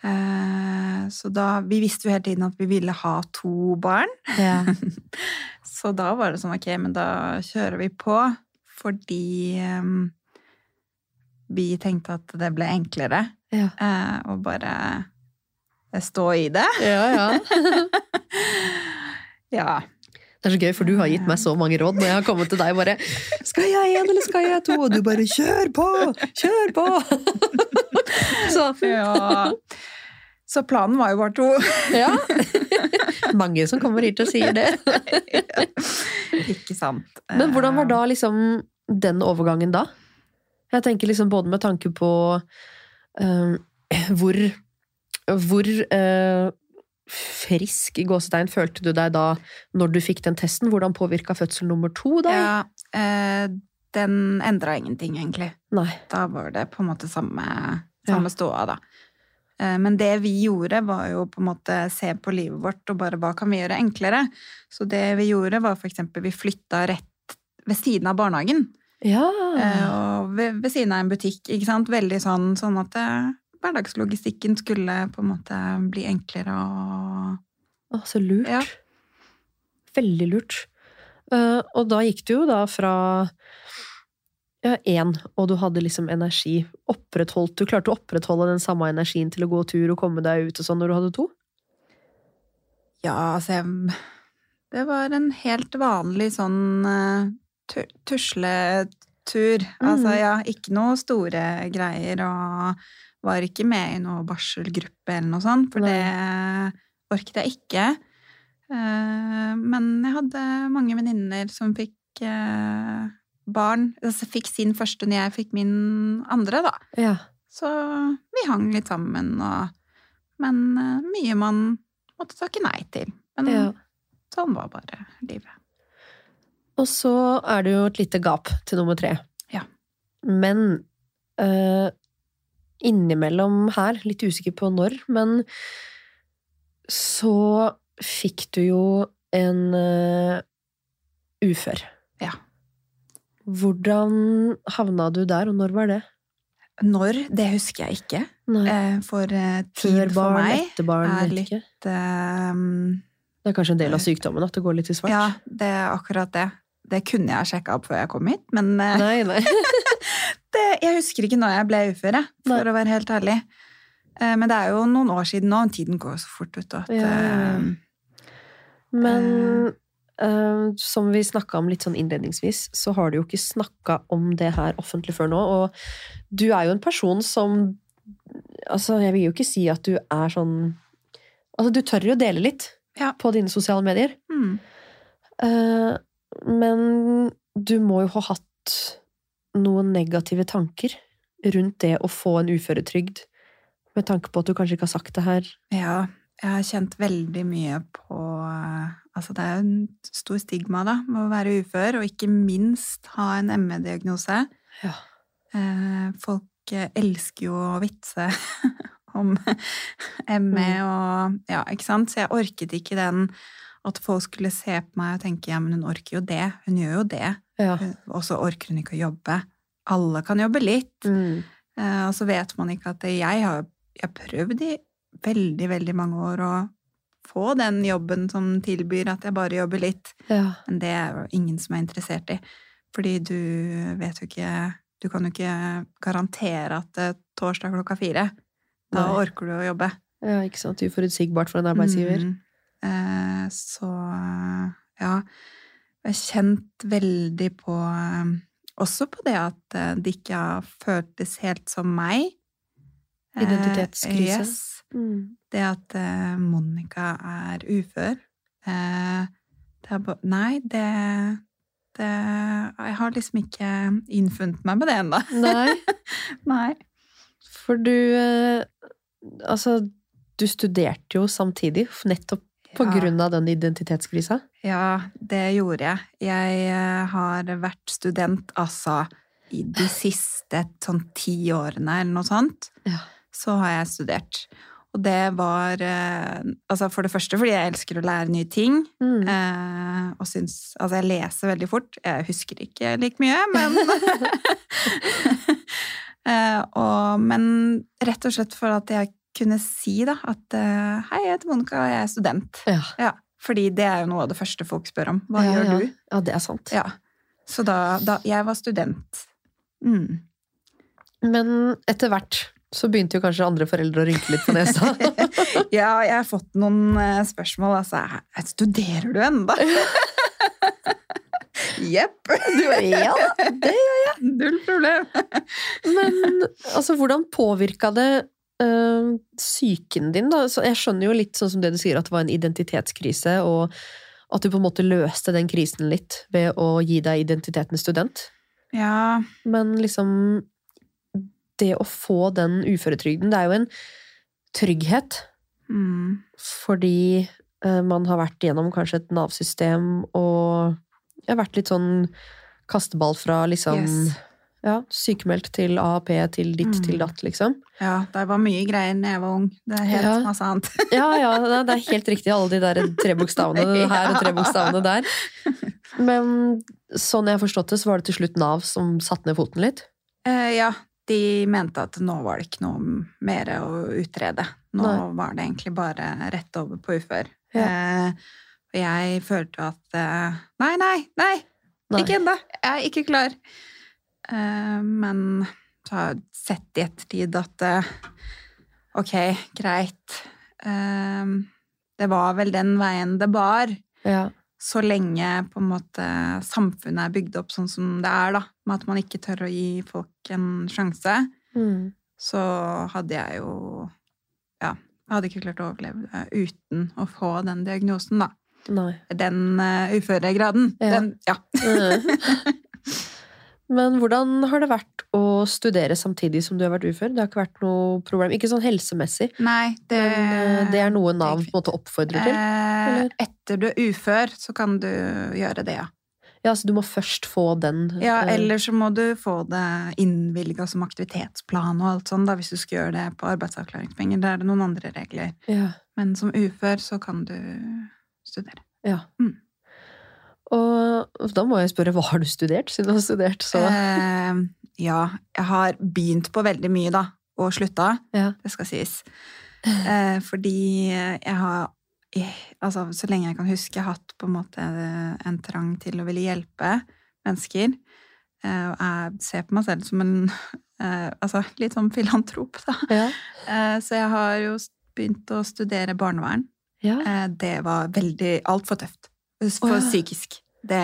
Speaker 3: Eh, så da Vi visste jo hele tiden at vi ville ha to barn.
Speaker 2: ja.
Speaker 3: Så da var det sånn, ok, men da kjører vi på. Fordi um, vi tenkte at det ble enklere
Speaker 2: Ja.
Speaker 3: uh, å bare stå i det.
Speaker 2: ja, ja.
Speaker 3: Ja.
Speaker 2: Det er så gøy, for du har gitt meg så mange råd når jeg har kommet til deg bare Skal jeg én, eller skal jeg to? Og du bare Kjør på! Kjør på! Så
Speaker 3: ja. Så planen var jo bare to.
Speaker 2: ja. Mange som kommer hit og sier det.
Speaker 3: Ikke sant.
Speaker 2: Men hvordan var da liksom den overgangen da? Jeg tenker liksom både med tanke på um, hvor hvor eh, frisk i gåsetegn følte du deg da når du fikk den testen? Hvordan påvirka fødsel nummer to da?
Speaker 3: Ja, eh, den endra ingenting, egentlig.
Speaker 2: Nei.
Speaker 3: Da var det på en måte samme, samme ståa, da. Eh, Men det vi gjorde, var jo på en måte se på livet vårt og bare hva kan vi gjøre enklere. Så det vi gjorde, var eksempel vi flytta rett ved siden av barnehagen.
Speaker 2: Ja.
Speaker 3: eh, Og ved, ved siden av en butikk, ikke sant. Veldig sånn, sånn at eh, hverdagslogistikken skulle på en måte bli enklere og
Speaker 2: Å, så lurt.
Speaker 3: Ja.
Speaker 2: Veldig lurt. Eh, og da gikk du jo da fra ja, én, og du hadde liksom energi. Opprettholdt, du klarte å opprettholde den samme energien til å gå tur og komme deg ut og sånn når du hadde to?
Speaker 3: Ja, altså jeg Det var en helt vanlig sånn uh, tusletur. Altså
Speaker 2: Mhm.
Speaker 3: ja, ikke noe store greier, og var ikke med i noe barselgruppe eller noe sånt, for
Speaker 2: Nei.
Speaker 3: det orket jeg ikke. Eh, Men jeg hadde mange venninner som fikk eh, barn, altså fikk sin første når jeg fikk min andre, da.
Speaker 2: Ja.
Speaker 3: Så vi hang litt sammen, og Men eh, mye man måtte takke nei til. Men
Speaker 2: ja.
Speaker 3: sånn var bare livet.
Speaker 2: Og så er det jo et lite gap til nummer tre.
Speaker 3: Ja.
Speaker 2: Men eh, innimellom her, litt usikker på når, men så fikk du jo en uh, ufør.
Speaker 3: Ja.
Speaker 2: Hvordan havna du der, og når var det?
Speaker 3: Når, det husker jeg ikke.
Speaker 2: Nei.
Speaker 3: Eh, For eh, tid
Speaker 2: Før
Speaker 3: for meg
Speaker 2: etter barn,
Speaker 3: er litt eh,
Speaker 2: Det er kanskje en del av sykdommen at det går litt i svart?
Speaker 3: Ja, det er akkurat det. Det kunne jeg sjekka opp før jeg kom hit, men eh,
Speaker 2: Nei, nei.
Speaker 3: det, jeg husker ikke når jeg ble ufør, for
Speaker 2: Nei.
Speaker 3: å være helt ærlig. Eh, Men det er jo noen år siden nå, og tiden går jo så fort ut. At,
Speaker 2: Ja,
Speaker 3: eh,
Speaker 2: Men Uh, som vi snakka om litt sånn innledningsvis, så har du jo ikke snakka om det her offentlig før nå. Og du er jo en person som Altså, jeg vil jo ikke si at du er sånn Altså, du tør jo dele litt
Speaker 3: Ja.
Speaker 2: på dine sosiale medier.
Speaker 3: mm,
Speaker 2: Eh, men du må jo ha hatt noen negative tanker rundt det å få en uføretrygd Med tanke på at du kanskje ikke har sagt det her.
Speaker 3: Ja, jeg har kjent veldig mye på Altså, det er jo en stor stigma, da, med å være ufør, og ikke minst ha en ME-diagnose.
Speaker 2: Ja.
Speaker 3: Eh, folk eh, elsker jo å vitse om ME og Ja, ikke sant? Så jeg orket ikke den at folk skulle se på meg og tenke ja, men hun orker jo det. Hun gjør jo det.
Speaker 2: Ja.
Speaker 3: Og så orker hun ikke å jobbe. Alle kan jobbe litt.
Speaker 2: Mm.
Speaker 3: Eh, Og så vet man ikke at jeg har, jeg har prøvd i veldig, veldig mange år å få den jobben som tilbyr at jeg bare jobber litt.
Speaker 2: ja.
Speaker 3: Men det er jo ingen som er interessert i. Fordi du vet jo ikke Du kan jo ikke garantere at er torsdag klokka fire. Da
Speaker 2: Nei.
Speaker 3: orker du å jobbe.
Speaker 2: ja, ikke sant. Uforutsigbart for en arbeidsgiver.
Speaker 3: Mm. Eh, så ja. Jeg har kjent veldig på eh, Også på det at eh, det ikke har føltes helt som meg.
Speaker 2: Identitetskrise.
Speaker 3: yes.
Speaker 2: Mm.
Speaker 3: Det at Monica er ufør. Det er bare Nei, det, det Jeg har liksom ikke innfunnet meg med det ennå.
Speaker 2: Nei,
Speaker 3: Nei.
Speaker 2: for du Altså, du studerte jo samtidig, nettopp på
Speaker 3: Ja.
Speaker 2: grunn av den identitetskrisa.
Speaker 3: Ja, det gjorde jeg. Jeg eh, har vært student, altså, i de siste sånn ti årene eller noe sånt.
Speaker 2: Ja.
Speaker 3: Så har jeg studert. Og det var eh, Altså, for det første fordi jeg elsker å lære nye ting.
Speaker 2: Mm.
Speaker 3: Eh, og syns Altså, jeg leser veldig fort. Jeg husker ikke like mye, men og, Men rett og slett for at jeg kunne si da at eh, Hei, jeg heter Monica, og jeg er student.
Speaker 2: Ja.
Speaker 3: Ja, fordi det er jo noe av det første folk spør om. Hva
Speaker 2: ja,
Speaker 3: gjør
Speaker 2: ja.
Speaker 3: du?
Speaker 2: Ja, det er sant.
Speaker 3: Ja. Så da, da Jeg var student. Mm.
Speaker 2: Men etter hvert så begynte jo kanskje andre foreldre å rynke litt på nesa.
Speaker 3: Ja, jeg har fått noen eh, spørsmål. Altså, studerer du ennå? Jepp.
Speaker 2: Du er ja, det
Speaker 3: Null problem.
Speaker 2: Men altså, hvordan påvirka det øh, psyken din, da? Så jeg skjønner jo litt sånn som det du sier, at det var en identitetskrise, og at du på en måte løste den krisen litt ved å gi deg identiteten student.
Speaker 3: Ja.
Speaker 2: Men liksom Det å få den uføretrygden, det er jo en trygghet.
Speaker 3: Mm.
Speaker 2: Fordi eh, man har vært gjennom kanskje et Nav-system og jeg har vært litt sånn kasteball fra liksom
Speaker 3: Yes.
Speaker 2: Ja, sykemeldt til AAP til ditt
Speaker 3: Mm.
Speaker 2: til datt, liksom.
Speaker 3: Ja, det var mye greier da jeg var ung. Det er helt
Speaker 2: Ja.
Speaker 3: masse annet.
Speaker 2: Ja, ja, det er helt riktig. Alle de der tre bokstavene her og tre bokstavene der. Men sånn jeg har forstått det, så var det til slutt Nav som satte ned foten litt.
Speaker 3: Eh, ja, de mente at nå var det ikke noe mer å utrede. Nå
Speaker 2: Nei.
Speaker 3: var det egentlig bare rett over på ufør.
Speaker 2: Ja.
Speaker 3: Eh, og jeg følte at eh, Nei, nei, nei!
Speaker 2: Nei.
Speaker 3: Ikke ennå! Jeg er ikke klar. Eh, men så har jeg sett i ettertid at eh, ok, greit. Eh, det var vel den veien det bar
Speaker 2: Ja.
Speaker 3: så lenge på en måte samfunnet er bygd opp sånn som det er, da, med at man ikke tør å gi folk en sjanse,
Speaker 2: Mm.
Speaker 3: så hadde jeg jo Ja, jeg hadde ikke klart å overleve det uten å få den diagnosen, da.
Speaker 2: Nei.
Speaker 3: Den uh, uføregraden.
Speaker 2: Ja.
Speaker 3: Den, ja.
Speaker 2: Men hvordan har det vært å studere samtidig som du har vært ufør? Det har ikke vært noe problem? Ikke sånn helsemessig,
Speaker 3: Nei, det,
Speaker 2: men eh, det er noe Nav på en måte oppfordrer til?
Speaker 3: Eh,
Speaker 2: eller?
Speaker 3: etter du er ufør, så kan du gjøre det, ja.
Speaker 2: Ja, så du må først få den
Speaker 3: Ja,
Speaker 2: eh,
Speaker 3: eller så må du få det innvilga som aktivitetsplan og alt sånt, da, hvis du skal gjøre det på arbeidsavklaringspenger. Da er det noen andre regler.
Speaker 2: ja,
Speaker 3: Men som ufør så kan du studere.
Speaker 2: ja.
Speaker 3: Mm.
Speaker 2: Og da må jeg spørre, hva har du studert, siden du har studert så
Speaker 3: Eh, ja, jeg har begynt på veldig mye, da, og slutta.
Speaker 2: Ja.
Speaker 3: Det skal sies. Eh, fordi jeg har eh, Altså, så lenge jeg kan huske, jeg har hatt på en måte en trang til å ville hjelpe mennesker. Eh, og jeg ser på meg selv som en eh, Altså litt sånn filantrop, da.
Speaker 2: Ja.
Speaker 3: Eh, så jeg har jo begynt å studere barnevern.
Speaker 2: Ja.
Speaker 3: Eh, det var veldig altfor tøft. For
Speaker 2: oh, ja.
Speaker 3: psykisk. Det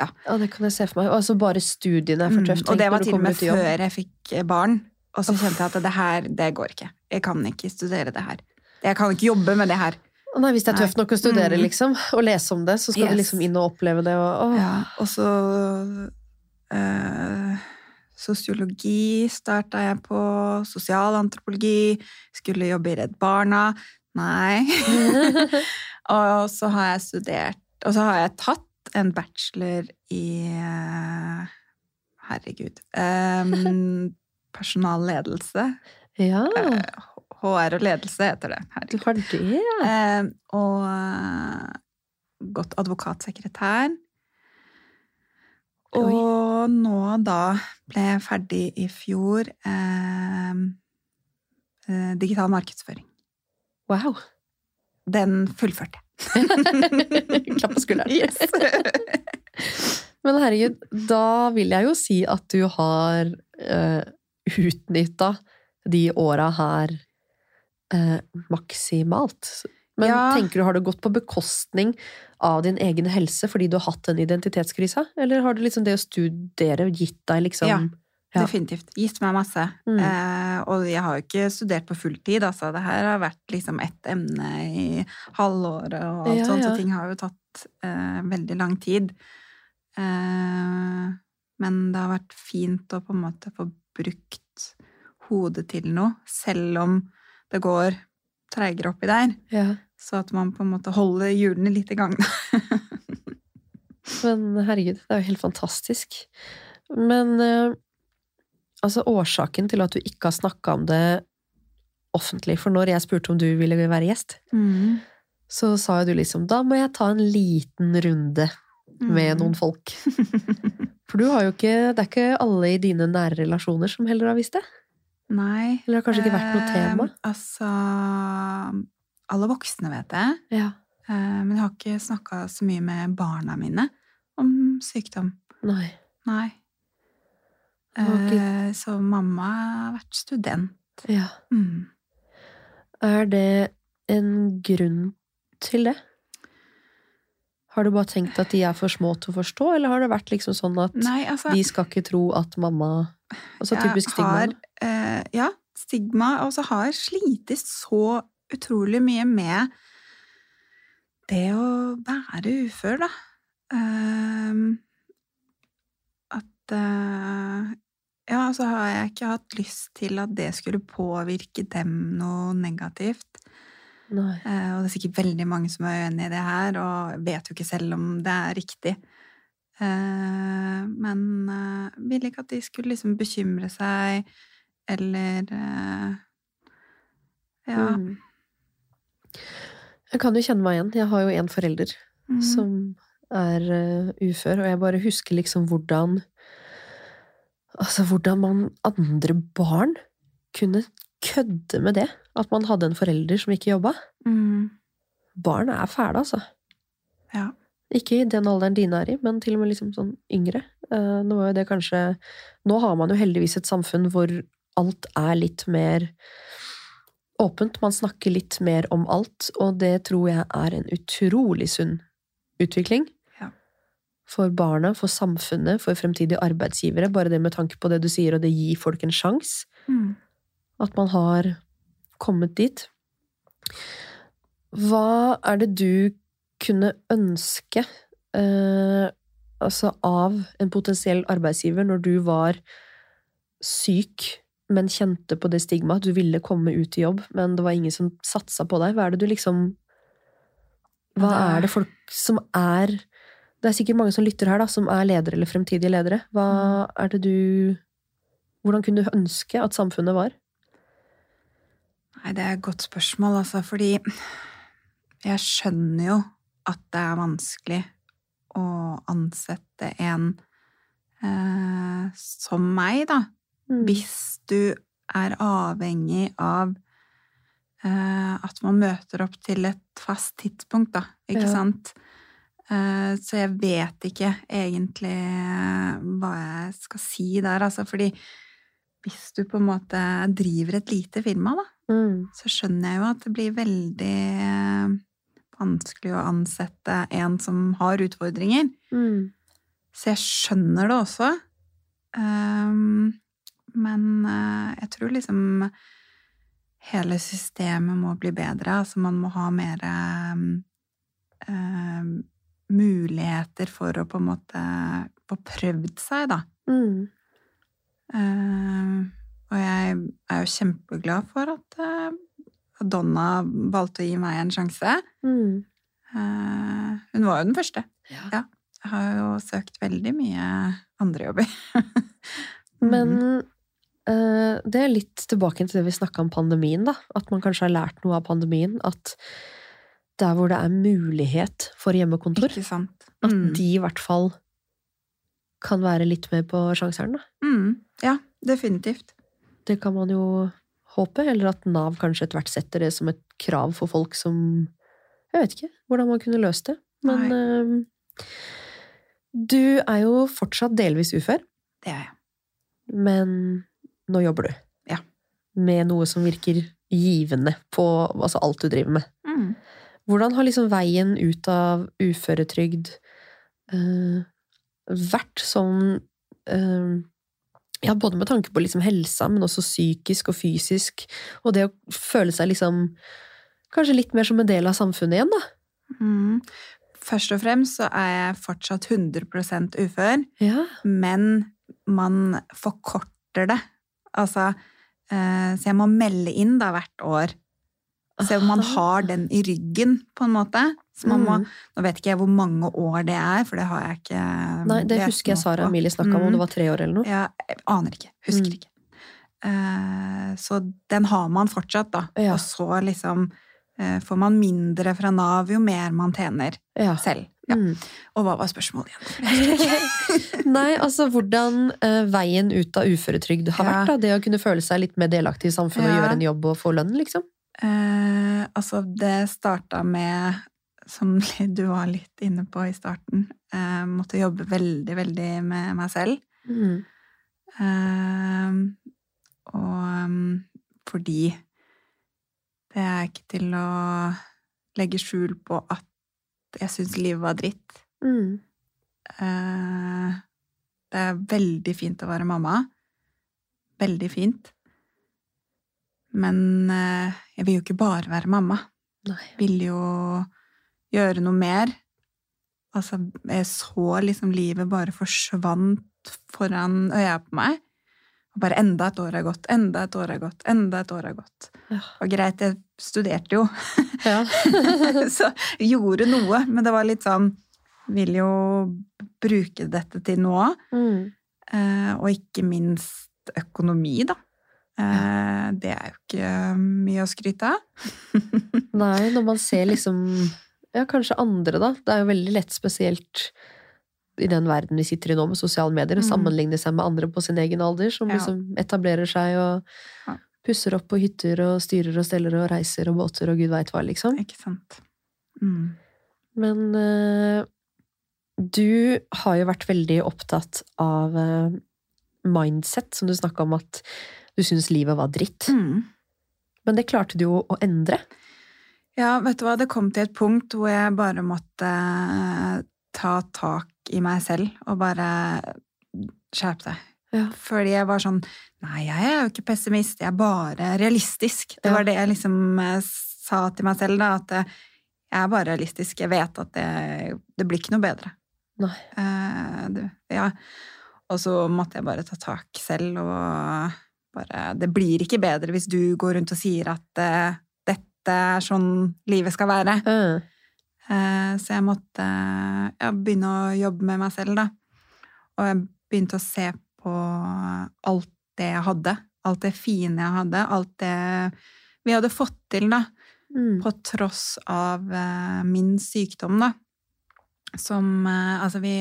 Speaker 3: Ja.
Speaker 2: ja, det kan jeg se for meg. Altså bare studiene er for
Speaker 3: Mm, og det var til og med før jeg fikk eh, barn. Og så kjente jeg at det her, det går ikke. Jeg kan ikke studere det her. Jeg kan ikke jobbe med det her.
Speaker 2: Nei, hvis det er tøft nok å studere,
Speaker 3: Mm.
Speaker 2: liksom, og lese om det, så skal du liksom inn og oppleve det. Og.
Speaker 3: Ja, og så eh, Sosiologi starta jeg på. Sosialantropologi. Skulle jobbe i Redd Barna. Nei. og så har jeg studert Og så har jeg tatt en bachelor i eh, Herregud. em, personalledelse.
Speaker 2: Ja,
Speaker 3: Eh, HR og ledelse heter det.
Speaker 2: du har det, ja.
Speaker 3: Um, og eh, gått advokatsekretær.
Speaker 2: Oi.
Speaker 3: Og nå da ble jeg ferdig i fjor eh, eh, digital markedsføring.
Speaker 2: Wow.
Speaker 3: Den fullførte jeg.
Speaker 2: Klapp på skulderen.
Speaker 3: Yes.
Speaker 2: Men herregud, da vil jeg jo si at du har uh, utnytta de åra her uh, maksimalt. Men
Speaker 3: Ja.
Speaker 2: tenker du, har det gått på bekostning av din egen helse fordi du har hatt den identitetskrisa? Eller har det liksom det å studere gitt deg liksom
Speaker 3: Ja.
Speaker 2: Ja.
Speaker 3: Definitivt. Gitt meg masse.
Speaker 2: Mm.
Speaker 3: Eh, og jeg har jo ikke studert på fulltid, altså. Det her har vært liksom ett emne i halvåret og alt
Speaker 2: Ja,
Speaker 3: sånt, så ting har jo tatt eh, veldig lang tid. Eh, men det har vært fint å på en måte få brukt hodet til noe, selv om det går treigere oppi der.
Speaker 2: Ja.
Speaker 3: Så at man på en måte holder hjulene litt i gang.
Speaker 2: Men herregud, det er jo helt fantastisk. Men eh, altså årsaken til at du ikke har snakka om det offentlig, for når jeg spurte om du ville være gjest,
Speaker 3: Mm.
Speaker 2: så sa jo du liksom da må jeg ta en liten runde med
Speaker 3: Mm.
Speaker 2: noen folk. For du har jo ikke, det er ikke alle i dine nære relasjoner som heller har visst det?
Speaker 3: Nei.
Speaker 2: Eller det har kanskje ikke vært noe tema?
Speaker 3: Eh, altså Alle voksne vet det.
Speaker 2: Ja.
Speaker 3: Eh, men jeg har ikke snakka så mye med barna mine om sykdom.
Speaker 2: Nei.
Speaker 3: Nei. Eh, så mamma har vært student.
Speaker 2: Ja.
Speaker 3: Mm.
Speaker 2: Er det en grunn til det? Har du bare tenkt at de er for små til å forstå, eller har det vært liksom sånn at
Speaker 3: Nei, altså
Speaker 2: de skal ikke tro at mamma Altså
Speaker 3: typisk
Speaker 2: typisk stigma?
Speaker 3: Eh, ja, stigma. Og så har slitt så utrolig mye med det å være ufør, da. Ehm, at eh, Ja, så har jeg ikke hatt lyst til at det skulle påvirke dem noe negativt.
Speaker 2: Nei.
Speaker 3: Eh, og det er sikkert veldig mange som er uenig i det her, og vet jo ikke selv om det er riktig. Eh, men eh, ville ikke at de skulle liksom bekymre seg, eller eh, Ja.
Speaker 2: Mm. Jeg kan jo kjenne meg igjen. Jeg har jo en forelder
Speaker 3: Mm.
Speaker 2: som er uh, ufør, og jeg bare husker liksom hvordan Altså hvordan man andre barn kunne kødde med det. At man hadde en forelder som ikke jobba.
Speaker 3: Mm.
Speaker 2: Barn er fæle, altså.
Speaker 3: Ja.
Speaker 2: Ikke i den alderen dine er i, men til og med liksom sånn yngre. Eh, Nå kanskje Nå har man jo heldigvis et samfunn hvor alt er litt mer åpent. Man snakker litt mer om alt, og det tror jeg er en utrolig sunn utvikling. For barna, for samfunnet, for fremtidige arbeidsgivere. Bare det med tanke på det du sier, og det gir folk en sjanse.
Speaker 3: Mm.
Speaker 2: At man har kommet dit. Hva er det du kunne ønske eh, altså av en potensiell arbeidsgiver når du var syk, men kjente på det stigmaet? Du ville komme ut i jobb, men det var ingen som satsa på deg. Hva er det du liksom Hva
Speaker 3: er
Speaker 2: det folk som er Det er sikkert mange som lytter her, da, som er ledere eller fremtidige ledere. Hva er det du Hvordan kunne du ønske at samfunnet var?
Speaker 3: Nei, det er et godt spørsmål, altså, fordi jeg skjønner jo at det er vanskelig å ansette en eh, som meg, da.
Speaker 2: Mm.
Speaker 3: Hvis du er avhengig av eh, at man møter opp til et fast tidspunkt, da. Ikke
Speaker 2: Ja.
Speaker 3: sant? Eh, så jeg vet ikke egentlig hva jeg skal si der, altså, fordi hvis du på en måte driver et lite firma, da,
Speaker 2: Mm.
Speaker 3: så skjønner jeg jo at det blir veldig eh, vanskelig å ansette en som har utfordringer.
Speaker 2: Mm.
Speaker 3: Så jeg skjønner det også. Men eh, jeg tror liksom hele systemet må bli bedre. Altså man må ha mer eh, muligheter for å på en måte få prøvd seg, da.
Speaker 2: Mm.
Speaker 3: Uh, og jeg er jo kjempeglad for at uh, Donna valgte å gi meg en sjanse.
Speaker 2: Mm.
Speaker 3: Uh, hun var jo den første.
Speaker 2: Ja.
Speaker 3: Ja. Jeg har jo søkt veldig mye andre jobber.
Speaker 2: Men
Speaker 3: Mhm.
Speaker 2: det er litt tilbake til det vi snakka om pandemien, da. At man kanskje har lært noe av pandemien. At der hvor det er mulighet for hjemmekontor,
Speaker 3: Ikke sant?
Speaker 2: at
Speaker 3: Mm.
Speaker 2: de i hvert fall kan være litt mer på sjanseren, da.
Speaker 3: Mm. Ja, definitivt.
Speaker 2: Det kan man jo håpe. Eller at Nav kanskje etter hvert setter det som et krav for folk som Jeg vet ikke hvordan man kunne løst det. Men uh, du er jo fortsatt delvis ufør.
Speaker 3: Det er jeg.
Speaker 2: Men nå jobber du.
Speaker 3: Ja.
Speaker 2: Med noe som virker givende på altså alt du driver med.
Speaker 3: Mm.
Speaker 2: Hvordan har liksom veien ut av uføretrygd uh, vært sånn uh, Ja, både med tanke på liksom helsa, men også psykisk og fysisk. Og det å føle seg liksom Kanskje litt mer som en del av samfunnet igjen, da.
Speaker 3: Mm. Først og fremst så er jeg fortsatt 100 ufør,
Speaker 2: Ja.
Speaker 3: men man forkorter det. Altså, eh, så jeg må melde inn da hvert år. Så man har den i ryggen, på en måte. Så man må,
Speaker 2: Mm.
Speaker 3: nå vet ikke jeg hvor mange år det er, for det har jeg ikke
Speaker 2: Nei, det husker jeg Sara. Emilie snakka om, om
Speaker 3: Mm.
Speaker 2: det var tre år eller noe.
Speaker 3: Ja, jeg aner ikke. Husker
Speaker 2: Mm.
Speaker 3: ikke. Uh, så den har man fortsatt, da.
Speaker 2: Ja.
Speaker 3: Og så liksom uh, får man mindre fra Nav jo mer man tjener
Speaker 2: Ja.
Speaker 3: selv. Ja.
Speaker 2: Mm.
Speaker 3: Og hva var spørsmålet igjen?
Speaker 2: Nei, altså hvordan uh, veien ut av uføretrygd har vært. da, Det å kunne føle seg litt mer delaktig i samfunnet og gjøre en jobb og få lønn, liksom.
Speaker 3: Eh, altså, det starta med, som du var litt inne på i starten, eh, måtte jobbe veldig, veldig med meg selv.
Speaker 2: Mm.
Speaker 3: Eh, og um, fordi det er ikke til å legge skjul på at jeg syns livet var dritt.
Speaker 2: Mm.
Speaker 3: Eh, det er veldig fint å være mamma. Veldig fint. Men eh, jeg vil jo ikke bare være mamma.
Speaker 2: Nei.
Speaker 3: Vil jo gjøre noe mer. Altså, jeg så liksom livet bare forsvant foran øya på meg. Og bare enda et år har gått, enda et år har gått, enda et år har gått.
Speaker 2: Ja.
Speaker 3: Og greit, jeg studerte jo,
Speaker 2: Ja.
Speaker 3: så gjorde noe, men det var litt sånn Vil jo bruke dette til noe.
Speaker 2: Mm.
Speaker 3: Eh, og ikke minst økonomi, da. Eh, det er jo ikke mye å skryte av.
Speaker 2: Nei, når man ser liksom Ja, kanskje andre, da. Det er jo veldig lett, spesielt i den verden vi sitter i nå med sosiale medier, å
Speaker 3: Mm.
Speaker 2: sammenligne seg med andre på sin egen alder, som
Speaker 3: Ja.
Speaker 2: liksom etablerer seg og pusser opp på hytter og styrer og steller og reiser og båter og gud veit hva, liksom.
Speaker 3: Ikke sant? Mm.
Speaker 2: Men eh, du har jo vært veldig opptatt av eh, mindset, som du snakka om at du syntes livet var dritt.
Speaker 3: Mm.
Speaker 2: Men det klarte du jo å endre.
Speaker 3: Ja, vet du hva, det kom til et punkt hvor jeg bare måtte eh, ta tak i meg selv og bare skjerpe deg.
Speaker 2: Ja.
Speaker 3: Fordi jeg var sånn Nei, jeg er jo ikke pessimist, jeg er bare realistisk. Det var det jeg liksom eh, sa til meg selv, da, at eh, jeg er bare realistisk. Jeg vet at det, det blir ikke noe bedre.
Speaker 2: Nei.
Speaker 3: Uh, det, ja. Og så måtte jeg bare ta tak selv og bare Det blir ikke bedre hvis du går rundt og sier at uh, dette er sånn livet skal være.
Speaker 2: Mm.
Speaker 3: Uh, så jeg måtte ja, begynne å jobbe med meg selv, da. Og jeg begynte å se på alt det jeg hadde. Alt det fine jeg hadde. Alt det vi hadde fått til, da.
Speaker 2: mm.
Speaker 3: På tross av eh, min sykdom, da. Som Altså, vi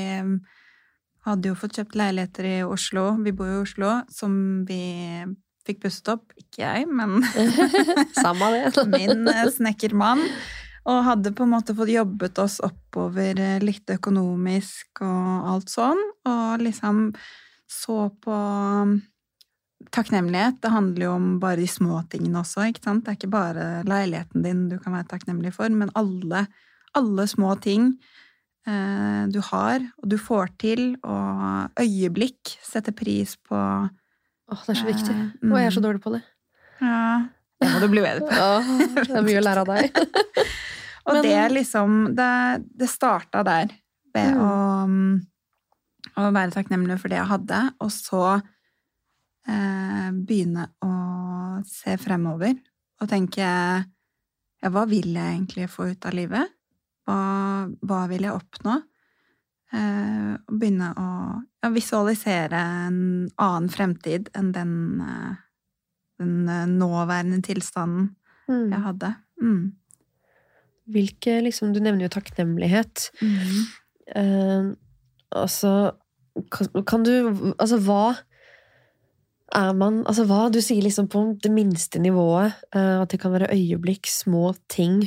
Speaker 3: hadde jo fått kjøpt leiligheter i Oslo. Vi bor jo i Oslo, som vi fikk pusset opp. Ikke jeg, men
Speaker 2: Samme det.
Speaker 3: min eh, snekkermann. Og hadde på en måte fått jobbet oss oppover eh, litt økonomisk og alt sånn. Og liksom så på um, takknemlighet. Det handler jo om bare de små tingene også, ikke sant. Det er ikke bare leiligheten din du kan være takknemlig for, men alle, alle små ting du har, og du får til, og øyeblikk setter pris på
Speaker 2: Åh, det er så viktig.
Speaker 3: Eh,
Speaker 2: Og jeg er så
Speaker 3: mm.
Speaker 2: dårlig på det.
Speaker 3: Ja, det må du bli bedre på.
Speaker 2: Åh, det er mye å lære av deg.
Speaker 3: Og
Speaker 2: Men-
Speaker 3: det er liksom Det, det starta der, ved
Speaker 2: Mm.
Speaker 3: å, mm, å være takknemlig for det jeg hadde, og så eh, begynne å se fremover og tenke ja, hva vil jeg egentlig få ut av livet? Hva, hva vil jeg oppnå? Eh, og begynne å ja, visualisere en annen fremtid enn den, eh, den eh, nåværende tilstanden
Speaker 2: Mm.
Speaker 3: jeg hadde. Mm.
Speaker 2: Hvilke, liksom, du nevner jo takknemlighet.
Speaker 3: Mm.
Speaker 2: Eh, altså kan, kan du Altså, hva er man Altså, hva Du sier liksom på det minste nivået eh, at det kan være øyeblikk, små ting.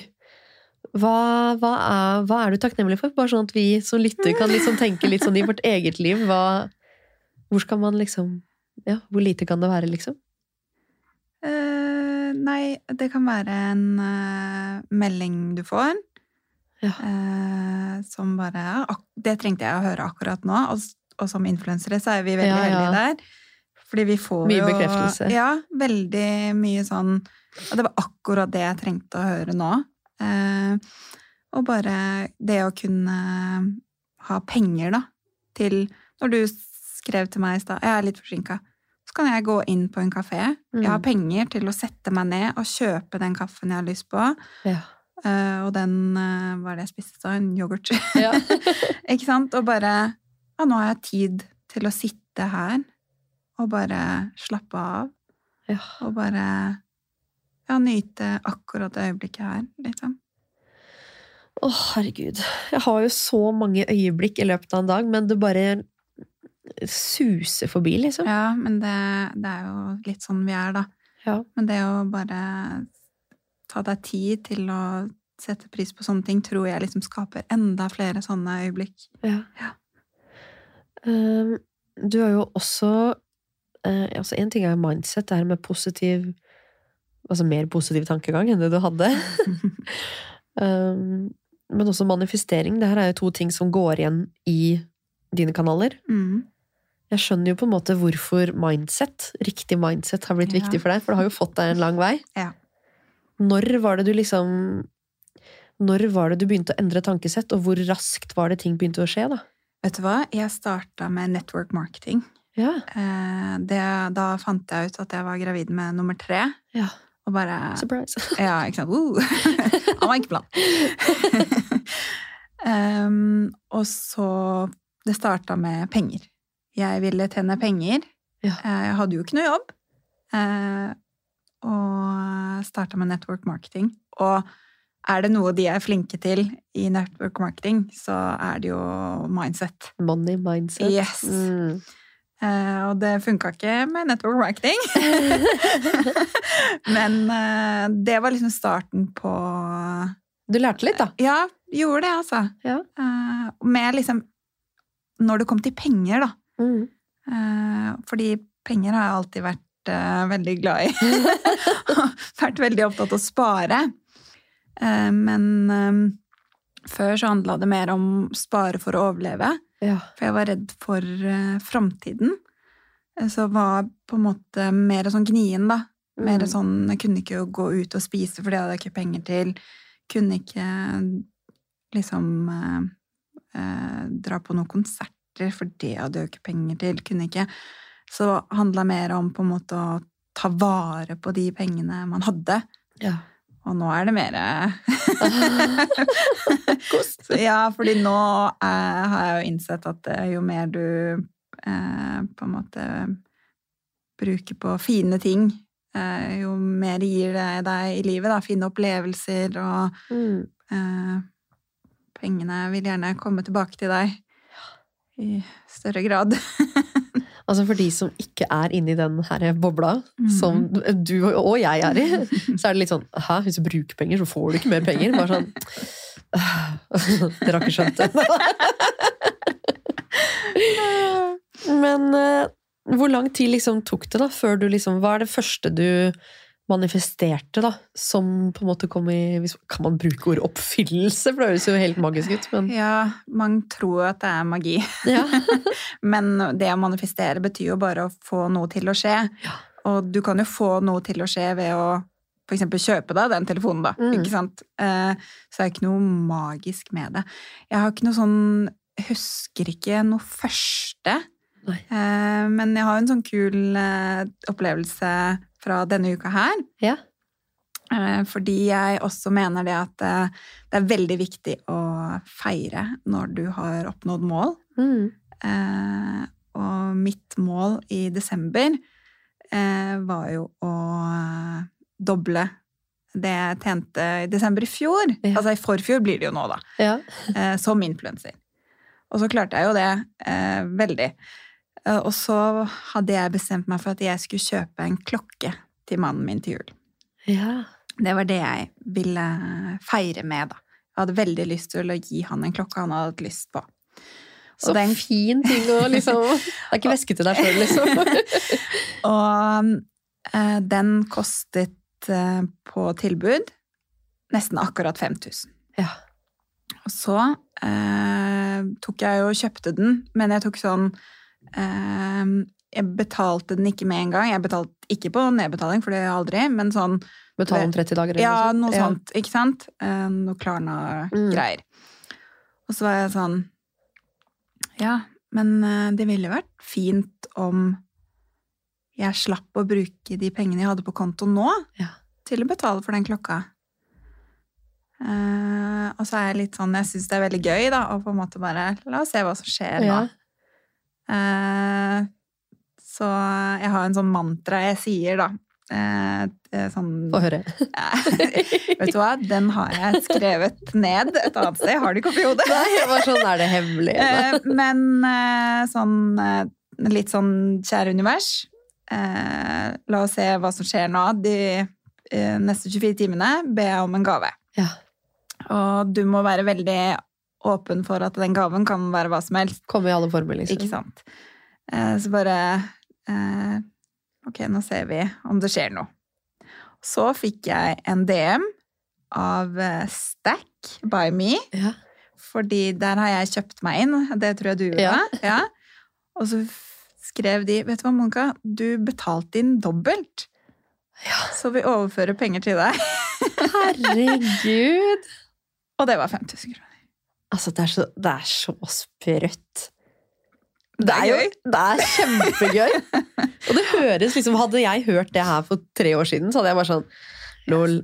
Speaker 2: Hva, hva, er, hva er du takknemlig for? Bare sånn at vi som lytter kan liksom tenke litt sånn i vårt eget liv. Hva, hvor skal man liksom Ja, hvor lite kan det være, liksom?
Speaker 3: Uh, nei, det kan være en uh, melding du får.
Speaker 2: Ja.
Speaker 3: Uh, som bare Det trengte jeg å høre akkurat nå. Og, og som influensere så er vi veldig
Speaker 2: Ja, ja.
Speaker 3: heldige der. Fordi vi får
Speaker 2: Mye
Speaker 3: jo
Speaker 2: bekreftelse.
Speaker 3: Ja, veldig mye sånn Og det var akkurat det jeg trengte å høre nå. Eh, og bare det å kunne ha penger, da, til Når du skrev til meg i stad Jeg er litt forsinka. Så kan jeg gå inn på en kafé. Jeg har
Speaker 2: Mm.
Speaker 3: penger til å sette meg ned og kjøpe den kaffen jeg har lyst på.
Speaker 2: Ja.
Speaker 3: Eh, og den eh, Hva er det jeg spiste da? En yoghurt.
Speaker 2: Ja.
Speaker 3: Ikke sant? Og bare Ja, nå har jeg tid til å sitte her og bare slappe av.
Speaker 2: ja.
Speaker 3: Og bare ja, nyte akkurat det øyeblikket her, liksom.
Speaker 2: Å, herregud. Jeg har jo så mange øyeblikk i løpet av en dag, men det bare suser forbi, liksom.
Speaker 3: Ja, men det, det er jo litt sånn vi er, da.
Speaker 2: Ja.
Speaker 3: Men det å bare ta deg tid til å sette pris på sånne ting, tror jeg liksom skaper enda flere sånne øyeblikk.
Speaker 2: Ja.
Speaker 3: Ja.
Speaker 2: Um, du har jo også uh, altså En ting er mindset, det her med positiv Altså mer positiv tankegang enn det du hadde. um, men også manifestering. Det her er jo to ting som går igjen i dine kanaler.
Speaker 3: Mm.
Speaker 2: Jeg skjønner jo på en måte hvorfor mindset, riktig mindset, har blitt
Speaker 3: Ja.
Speaker 2: viktig for deg, for det har jo fått deg en lang vei.
Speaker 3: Ja.
Speaker 2: Når var det du liksom Når var det du begynte å endre tankesett, og hvor raskt var det ting begynte å skje, da?
Speaker 3: Vet du hva? Jeg starta med network marketing.
Speaker 2: Ja.
Speaker 3: Eh, det, da fant jeg ut at jeg var gravid med nummer tre.
Speaker 2: ja.
Speaker 3: Og bare
Speaker 2: Surprise.
Speaker 3: Ja, ikke sant? Uh. Han var ikke plan. um, og så Det starta med penger. Jeg ville tjene penger.
Speaker 2: Ja.
Speaker 3: Eh, Jeg hadde jo ikke noe jobb. Uh, og starta med network marketing. Og er det noe de er flinke til i network marketing, så er det jo mindset.
Speaker 2: Money mindset.
Speaker 3: Yes.
Speaker 2: Mm.
Speaker 3: Eh, og det funka ikke med network marketing. Men eh, det var liksom starten på
Speaker 2: Du lærte litt, da.
Speaker 3: Ja, gjorde det, altså.
Speaker 2: Ja.
Speaker 3: Eh, med liksom Når det kom til penger, da.
Speaker 2: Mm.
Speaker 3: Eh, fordi penger har jeg alltid vært veldig glad i. vært veldig opptatt av å spare. Eh, men før så handla det mer om spare for å overleve.
Speaker 2: Ja.
Speaker 3: For jeg var redd for uh, framtiden. Eh, Så var på en måte mer sånn gnien, da. Mer
Speaker 2: Mm.
Speaker 3: sånn Jeg kunne ikke gå ut og spise, for det hadde jeg ikke penger til. Kunne ikke liksom uh, uh, dra på noen konserter, for det hadde jeg ikke penger til. Kunne ikke. Så handla mer om på en måte å ta vare på de pengene man hadde.
Speaker 2: ja.
Speaker 3: Og nå er det mer
Speaker 2: Kost.
Speaker 3: Ja, fordi nå eh, har jeg jo innsett at eh, jo mer du eh, på en måte bruker på fine ting, eh, jo mer gir det deg i livet, da. Fine opplevelser, og
Speaker 2: Mm.
Speaker 3: eh, pengene vil gjerne komme tilbake til deg i større grad.
Speaker 2: Altså For de som ikke er inni den her bobla,
Speaker 3: mm.
Speaker 2: som du og jeg er i, så er det litt sånn Hæ, hvis du bruker penger, så får du ikke mer penger. Bare sånn Dere har ikke skjønt det. Men eh, hvor lang tid liksom tok det da, før du liksom Hva er det første du manifesterte, da, som på en måte kom i Kan man bruke ordet oppfyllelse? For det høres jo helt magisk ut, men
Speaker 3: Ja, man tror at det er magi.
Speaker 2: ja.
Speaker 3: Men det å manifestere betyr jo bare å få noe til å skje.
Speaker 2: Ja.
Speaker 3: Og du kan jo få noe til å skje ved å for eksempel kjøpe deg den telefonen, da.
Speaker 2: Mm.
Speaker 3: Ikke sant? Eh, Så det er ikke noe magisk med det. Jeg har ikke noe sånn husker ikke noe første
Speaker 2: Nei.
Speaker 3: Eh, men jeg har en sånn kul eh, opplevelse fra denne uka her.
Speaker 2: Ja.
Speaker 3: Eh, fordi jeg også mener det at eh, det er veldig viktig å feire når du har oppnådd mål.
Speaker 2: Mm.
Speaker 3: Eh, og mitt mål i desember var jo å doble det jeg tjente i desember i fjor.
Speaker 2: Ja.
Speaker 3: Altså i forfjor blir det jo nå, da.
Speaker 2: Ja.
Speaker 3: som influenser. Og så klarte jeg jo det eh, veldig. Eh, og så hadde jeg bestemt meg for at jeg skulle kjøpe en klokke til mannen min til jul.
Speaker 2: ja.
Speaker 3: Det var det jeg ville feire med, da. Jeg hadde veldig lyst til å gi han en klokke han hadde hatt lyst på.
Speaker 2: Så
Speaker 3: den-
Speaker 2: fin ting å liksom Det er ikke væske til deg sjøl, liksom.
Speaker 3: Og eh, den kostet eh, på tilbud nesten akkurat 5000.
Speaker 2: Ja.
Speaker 3: Og så eh, tok jeg jo og kjøpte den, men jeg tok sånn Jeg betalte den ikke med en gang. Jeg betalte ikke på nedbetaling, for det gjør jeg aldri, men sånn
Speaker 2: Betale om 30 dager eller
Speaker 3: Ja,
Speaker 2: noe
Speaker 3: noe
Speaker 2: sånt.
Speaker 3: ikke sant? Eh, noe
Speaker 2: Mm.
Speaker 3: Klarna-greier. Og så var jeg sånn Ja, men eh, det ville vært fint om jeg slapp å bruke de pengene jeg hadde på konto nå,
Speaker 2: Ja.
Speaker 3: til å betale for den klokka. Uh, og så er jeg litt sånn Jeg syns det er veldig gøy, da, å på en måte bare La oss se hva som skjer nå.
Speaker 2: Ja.
Speaker 3: Eh, så jeg har en sånn mantra jeg sier, da. Eh, er sånn
Speaker 2: Få høre.
Speaker 3: Vet du hva, den har jeg skrevet ned et annet sted. Jeg har det ikke oppi hodet.
Speaker 2: Nei, bare sånn, er det hemmelig?
Speaker 3: Eh, Men eh, sånn eh, litt sånn kjære univers. eh, La oss se hva som skjer nå. De eh, neste 24 timene ber jeg om en gave.
Speaker 2: Ja.
Speaker 3: Og du må være veldig åpen for at den gaven kan være hva som helst.
Speaker 2: Komme i alle former, liksom.
Speaker 3: Ikke sant? Eh, Så bare eh, Ok, nå ser vi om det skjer noe. Så fikk jeg en DM av eh, Stack by me,
Speaker 2: Ja.
Speaker 3: fordi der har jeg kjøpt meg inn. Det tror jeg du gjorde.
Speaker 2: Ja.
Speaker 3: Ja. Og så skrev de Vet du hva, Monica? Du betalte inn dobbelt.
Speaker 2: Ja.
Speaker 3: Så vi overfører penger til deg.
Speaker 2: Herregud!
Speaker 3: Og det var 5000 kroner.
Speaker 2: Altså, det er så, det er så sprøtt.
Speaker 3: Det er
Speaker 2: jo det er kjempegøy. Og det høres liksom Hadde jeg hørt det her for tre år siden, så hadde jeg bare sånn Lol.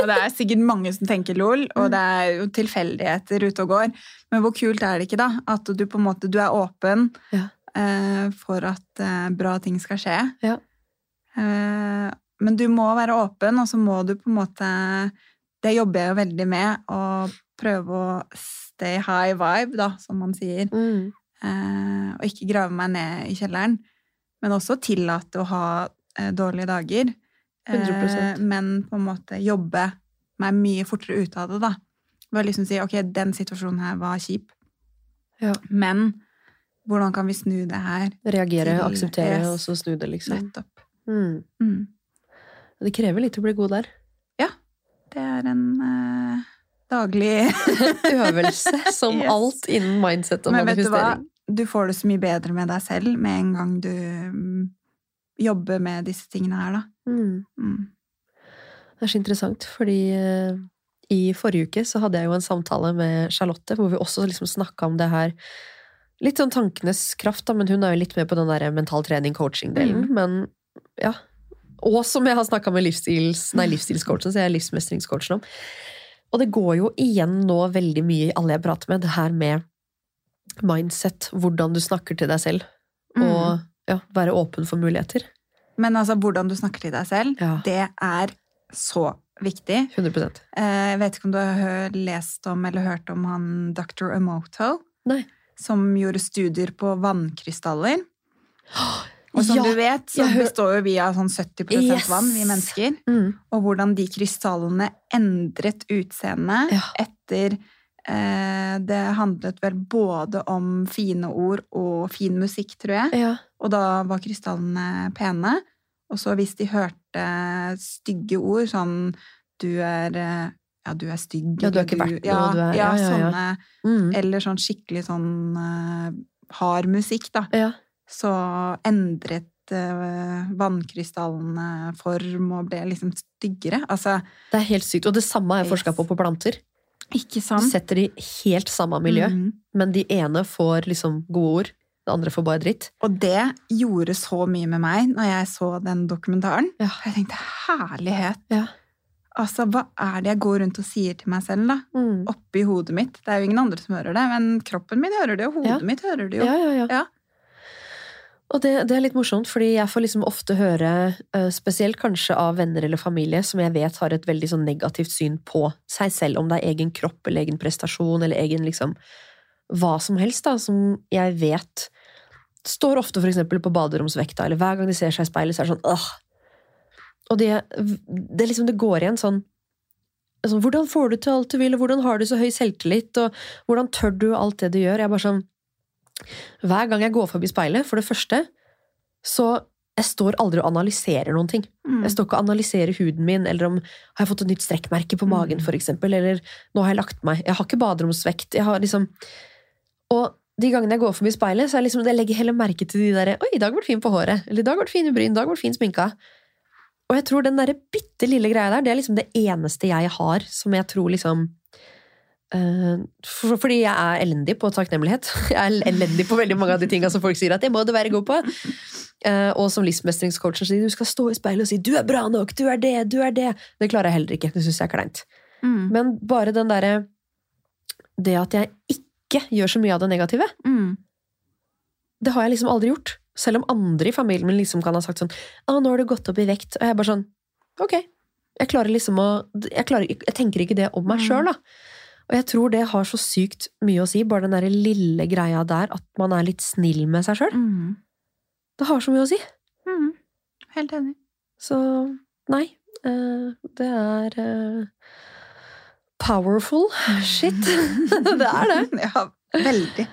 Speaker 3: Og det er sikkert mange som tenker lol, og det er jo tilfeldigheter ute og går. Men hvor kult er det ikke, da? At du på en måte du er åpen
Speaker 2: Ja.
Speaker 3: uh, for at uh, bra ting skal skje.
Speaker 2: Ja.
Speaker 3: Uh, men du må være åpen, og så må du på en måte Det jobber jeg jo veldig med, å prøve å stay high vibe, da, som man sier.
Speaker 2: Mm.
Speaker 3: Eh, og ikke grave meg ned i kjelleren. Men også tillate å ha eh, dårlige dager. Eh,
Speaker 2: 100%.
Speaker 3: men på en måte jobbe meg mye fortere ut av det, da. Bare liksom si ok, den situasjonen her var kjip,
Speaker 2: Ja.
Speaker 3: men hvordan kan vi snu det her?
Speaker 2: Reagere,
Speaker 3: Til-
Speaker 2: akseptere,
Speaker 3: yes.
Speaker 2: og så snu det, liksom.
Speaker 3: Nettopp.
Speaker 2: Mm.
Speaker 3: Mm.
Speaker 2: Det krever litt å bli god der. Ja.
Speaker 3: Det er en eh, daglig
Speaker 2: Øvelse, som
Speaker 3: Yes.
Speaker 2: alt innen mindset og
Speaker 3: Men vet du hva? Du får det så mye bedre med deg selv med en gang du mm, jobber med disse tingene her, da.
Speaker 2: Mm.
Speaker 3: Mm.
Speaker 2: Det er så interessant, fordi eh, i forrige uke så hadde jeg jo en samtale med Charlotte, hvor vi også liksom snakka om det her Litt sånn tankenes kraft, da, men hun er jo litt med på den der mental trening, coaching-delen.
Speaker 3: Mm.
Speaker 2: Men ja. Og som jeg har snakka med livsstils, nei, livsstilscoachen, så jeg er livsmestringscoachen om. Og det går jo igjen nå veldig mye i alle jeg prater med, det her med mindset, hvordan du snakker til deg selv,
Speaker 3: Mm.
Speaker 2: og ja, være åpen for muligheter.
Speaker 3: Men altså, hvordan du snakker til deg selv,
Speaker 2: Ja.
Speaker 3: det er så viktig.
Speaker 2: 100%.
Speaker 3: Jeg vet ikke om du har lest om eller hørt om han dr. Emoto,
Speaker 2: Nei.
Speaker 3: som gjorde studier på vannkrystaller. Og som
Speaker 2: Ja,
Speaker 3: du vet, så består jo vi av sånn 70
Speaker 2: Yes.
Speaker 3: vann, vi mennesker.
Speaker 2: Mm.
Speaker 3: Og hvordan de krystallene endret utseendet
Speaker 2: Ja.
Speaker 3: etter eh, Det handlet vel både om fine ord og fin musikk, tror jeg.
Speaker 2: Ja.
Speaker 3: Og da var krystallene pene. Og så hvis de hørte stygge ord, sånn du er eh, Ja, du er stygg.
Speaker 2: Ja, du er ikke verdt noe,
Speaker 3: ja,
Speaker 2: du er-
Speaker 3: ja. sånne
Speaker 2: Mm.
Speaker 3: Eller sånn skikkelig sånn uh, hard musikk, da.
Speaker 2: ja.
Speaker 3: Så endret eh, vannkrystallene form og ble liksom styggere. Altså,
Speaker 2: Det er helt sykt. Og det samme har jeg forska på på planter.
Speaker 3: ikke sant?
Speaker 2: Du setter de i helt samme miljø,
Speaker 3: Mhm.
Speaker 2: men de ene får liksom gode ord, det andre får bare dritt.
Speaker 3: Og det gjorde så mye med meg når jeg så den dokumentaren.
Speaker 2: Ja.
Speaker 3: Jeg tenkte herlighet.
Speaker 2: Ja.
Speaker 3: Altså, hva er det jeg går rundt og sier til meg selv, da?
Speaker 2: Mm.
Speaker 3: Oppi hodet mitt. Det er jo ingen andre som hører det, men kroppen min hører det, og hodet
Speaker 2: Ja.
Speaker 3: mitt hører det jo.
Speaker 2: Ja, ja, ja.
Speaker 3: Ja.
Speaker 2: Og det, det er litt morsomt, fordi jeg får liksom ofte høre, eh, spesielt kanskje av venner eller familie, som jeg vet har et veldig sånn negativt syn på seg selv, om det er egen kropp eller egen prestasjon eller egen liksom hva som helst, da, som jeg vet står ofte for eksempel på baderomsvekta, eller hver gang de ser seg i speilet, så er det sånn åh. Og det, det liksom, det går igjen sånn altså, Hvordan får du til alt du vil, og hvordan har du så høy selvtillit, og hvordan tør du alt det du gjør? Jeg er bare sånn hver gang jeg går forbi speilet, for det første, så jeg står aldri og analyserer noen ting.
Speaker 3: Mm.
Speaker 2: Jeg står ikke og analyserer huden min, eller om har jeg fått et nytt strekkmerke på magen,
Speaker 3: Mm.
Speaker 2: for eksempel, eller nå har jeg lagt meg. Jeg har ikke baderomsvekt. Jeg har liksom Og de gangene jeg går forbi speilet, så er liksom, jeg legger heller merke til de derre Oi, i dag ble du fin på håret. Eller i dag ble du fin i bryn. I dag ble du fin sminka. Og jeg tror den derre bitte lille greia der, det er liksom det eneste jeg har som jeg tror liksom for, fordi jeg er elendig på takknemlighet. Jeg er elendig på veldig mange av de tinga som folk sier at jeg må du være god på. Eh, og som livsmestringscoachen sier, du skal stå i speilet og si 'du er bra nok', 'du er det', 'du er det'. Det klarer jeg heller ikke. Det syns jeg er kleint.
Speaker 3: Mm.
Speaker 2: Men bare den derre Det at jeg ikke gjør så mye av det negative,
Speaker 3: Mm.
Speaker 2: det har jeg liksom aldri gjort. Selv om andre i familien min liksom kan ha sagt sånn 'Å, nå har du gått opp i vekt', og jeg er bare sånn Ok. Jeg klarer liksom å Jeg, klarer, jeg tenker ikke det om meg
Speaker 3: Mm.
Speaker 2: sjøl, da. Og jeg tror det har så sykt mye å si, bare den derre lille greia der, at man er litt snill med seg sjøl.
Speaker 3: Mm.
Speaker 2: Det har så mye å si.
Speaker 3: Mm. Helt enig.
Speaker 2: Så nei. eh, det er eh, powerful shit. det er det.
Speaker 3: Ja, veldig.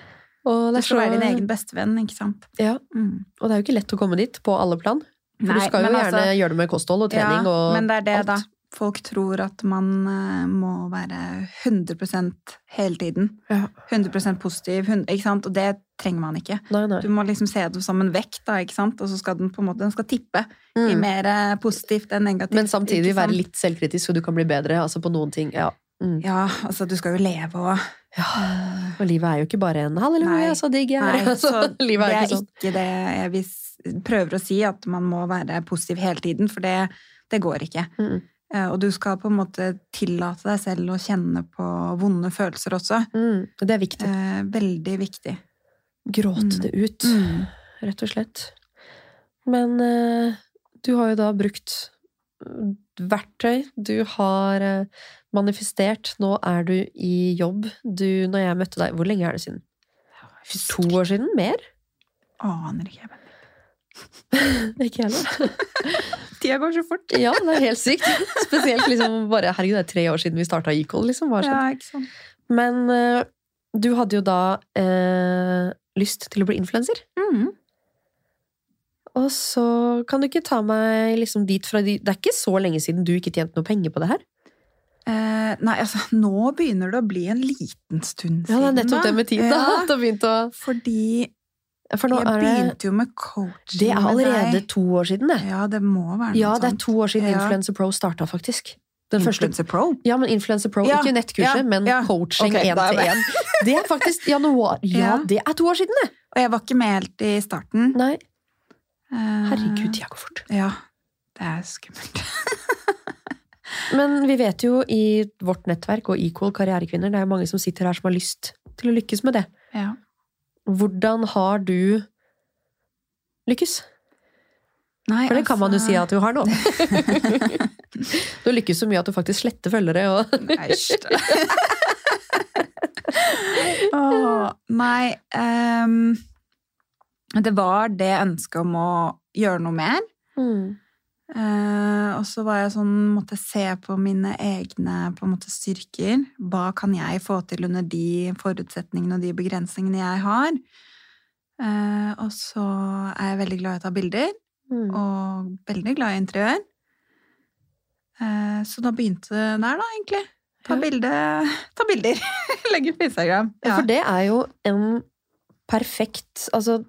Speaker 2: Og
Speaker 3: Du
Speaker 2: det
Speaker 3: skal være din egen bestevenn, ikke sant?
Speaker 2: ja,
Speaker 3: Mm.
Speaker 2: og det er jo ikke lett å komme dit på alle plan. For du skal jo gjerne
Speaker 3: altså-
Speaker 2: gjøre det med kosthold og trening
Speaker 3: ja,
Speaker 2: og
Speaker 3: Men det er det,
Speaker 2: alt.
Speaker 3: da. Folk tror at man eh, må være 100% hele tiden.
Speaker 2: Ja.
Speaker 3: 100% positiv, 100, ikke sant? Og det trenger man ikke.
Speaker 2: Nei, nei.
Speaker 3: Du må liksom se det som en vekt, da, ikke sant? Og så skal den på en måte den skal tippe i
Speaker 2: Mm.
Speaker 3: mer eh, positivt enn negativt.
Speaker 2: Men samtidig være litt selvkritisk, så du kan bli bedre altså på noen ting. Ja. Mm.
Speaker 3: Ja, altså du skal jo leve og
Speaker 2: Ja. Og livet er jo ikke bare en 'halleluja, så digg jeg er'.
Speaker 3: Nei,
Speaker 2: Altså,
Speaker 3: så
Speaker 2: livet
Speaker 3: det er
Speaker 2: ikke sånn.
Speaker 3: ikke det jeg prøver å si, at man må være positiv hele tiden, for det, det går ikke.
Speaker 2: Mm.
Speaker 3: Eh, Og du skal på en måte tillate deg selv å kjenne på vonde følelser også.
Speaker 2: Mm. Det er viktig.
Speaker 3: Eh, veldig viktig.
Speaker 2: Gråte
Speaker 3: Mm.
Speaker 2: det ut,
Speaker 3: Mm.
Speaker 2: rett og slett. Men eh, du har jo da brukt verktøy. Du har eh, manifestert. Nå er du i jobb. Du, når jeg møtte deg Hvor lenge er det siden? To år siden? Mer?
Speaker 3: Aner ikke.
Speaker 2: Ikke heller.
Speaker 3: tida går så fort.
Speaker 2: Ja, det er helt sykt. Spesielt liksom bare Herregud, det er tre år siden vi starta Equal, liksom.
Speaker 3: Ja, ikke sant.
Speaker 2: Men uh, du hadde jo da uh, lyst til å bli influenser.
Speaker 3: Mm.
Speaker 2: Og så kan du ikke ta meg liksom dit fra de Det er ikke så lenge siden du ikke tjente noe penger på det her.
Speaker 3: Eh, nei, altså, nå begynner det å bli en liten stund siden.
Speaker 2: Ja, det er nettopp det med tid, da.
Speaker 3: Ja, fordi
Speaker 2: For nå
Speaker 3: jeg
Speaker 2: er det
Speaker 3: begynte jo med coaching
Speaker 2: Det er allerede to år siden, det.
Speaker 3: Ja, det må være noe
Speaker 2: Ja, det er to år siden
Speaker 3: Ja.
Speaker 2: Influencer Pro starta, faktisk. Den
Speaker 3: Influencer Pro?
Speaker 2: Ja, men Influencer Pro,
Speaker 3: Ja,
Speaker 2: ikke nettkurset,
Speaker 3: ja,
Speaker 2: men coaching én til én. Det er faktisk januar. Ja,
Speaker 3: Ja.
Speaker 2: det er to år siden, det!
Speaker 3: Og jeg var ikke med helt i starten.
Speaker 2: Nei,
Speaker 3: Eh,
Speaker 2: herregud, tida går fort.
Speaker 3: Ja, det er skummelt.
Speaker 2: Men vi vet jo i vårt nettverk og Equal karrierekvinner, det er jo mange som sitter her som har lyst til å lykkes med det.
Speaker 3: Ja.
Speaker 2: Hvordan har du lykkes?
Speaker 3: Nei,
Speaker 2: For det kan man jo
Speaker 3: altså-
Speaker 2: si at du har nå. du har lykkes så mye at du faktisk sletter følgere og
Speaker 3: Æsj. Åh, nei um, Det var det ønsket om å gjøre noe mer.
Speaker 2: Mm.
Speaker 3: Eh, og så var jeg sånn, måtte se på mine egne på en måte, styrker. Hva kan jeg få til under de forutsetningene og de begrensningene jeg har? Uh, og så er jeg veldig glad i å ta bilder,
Speaker 2: Mm.
Speaker 3: og veldig glad i interiør. Uh, så da begynte det der, da, egentlig. Ta,
Speaker 2: Ja.
Speaker 3: bilde, ta bilder. Legge på Instagram.
Speaker 2: Ja, for det er jo en perfekt Altså,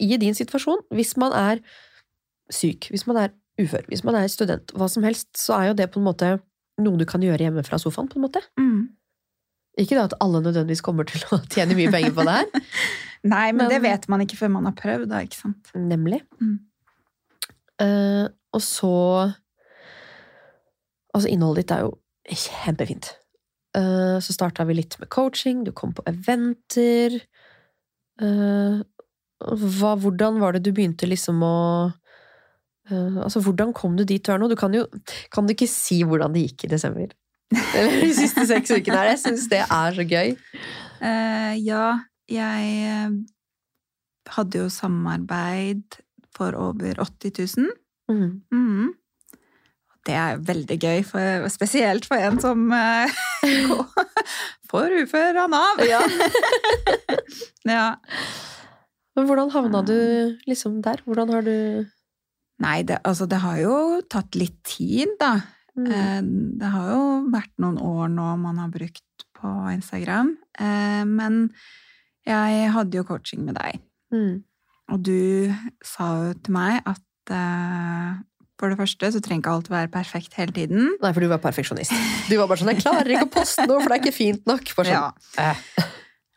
Speaker 2: i din situasjon, hvis man er syk, hvis man er ufør, hvis man er student, hva som helst, så er jo det på en måte noe du kan gjøre hjemme fra sofaen, på en måte.
Speaker 3: Mm.
Speaker 2: Ikke da at alle nødvendigvis kommer til å tjene mye penger på det her,
Speaker 3: Nei, men,
Speaker 2: Men-
Speaker 3: det vet man ikke før man har prøvd, da, ikke sant?
Speaker 2: Nemlig.
Speaker 3: Mm.
Speaker 2: Uh, og så Altså, innholdet ditt er jo kjempefint. Uh, så starta vi litt med coaching, du kom på eventer. Uh, hva, hvordan var det du begynte liksom å Altså, hvordan kom du dit du er nå? Du kan jo Kan du ikke si hvordan det gikk i desember? Eller de siste seks ukene her. Jeg syns det er så gøy.
Speaker 3: Uh, ja, jeg eh, hadde jo samarbeid for over 80 000.
Speaker 2: Mm.
Speaker 3: Mm. Det er veldig gøy, for, spesielt for en som uh, får ufør av Nav.
Speaker 2: Ja.
Speaker 3: Ja.
Speaker 2: Men hvordan havna du liksom der? Hvordan har du
Speaker 3: Nei, det, altså, det har jo tatt litt tid, da.
Speaker 2: Mm.
Speaker 3: Eh, Det har jo vært noen år nå man har brukt på Instagram. Eh, Men jeg hadde jo coaching med deg,
Speaker 2: Mm.
Speaker 3: og du sa jo til meg at eh, for det første så trenger ikke alt være perfekt hele tiden.
Speaker 2: Nei, for du var perfeksjonist. Du var bare sånn 'Jeg klarer ikke å poste noe, for det er ikke fint nok'. Sånn,
Speaker 3: Ja.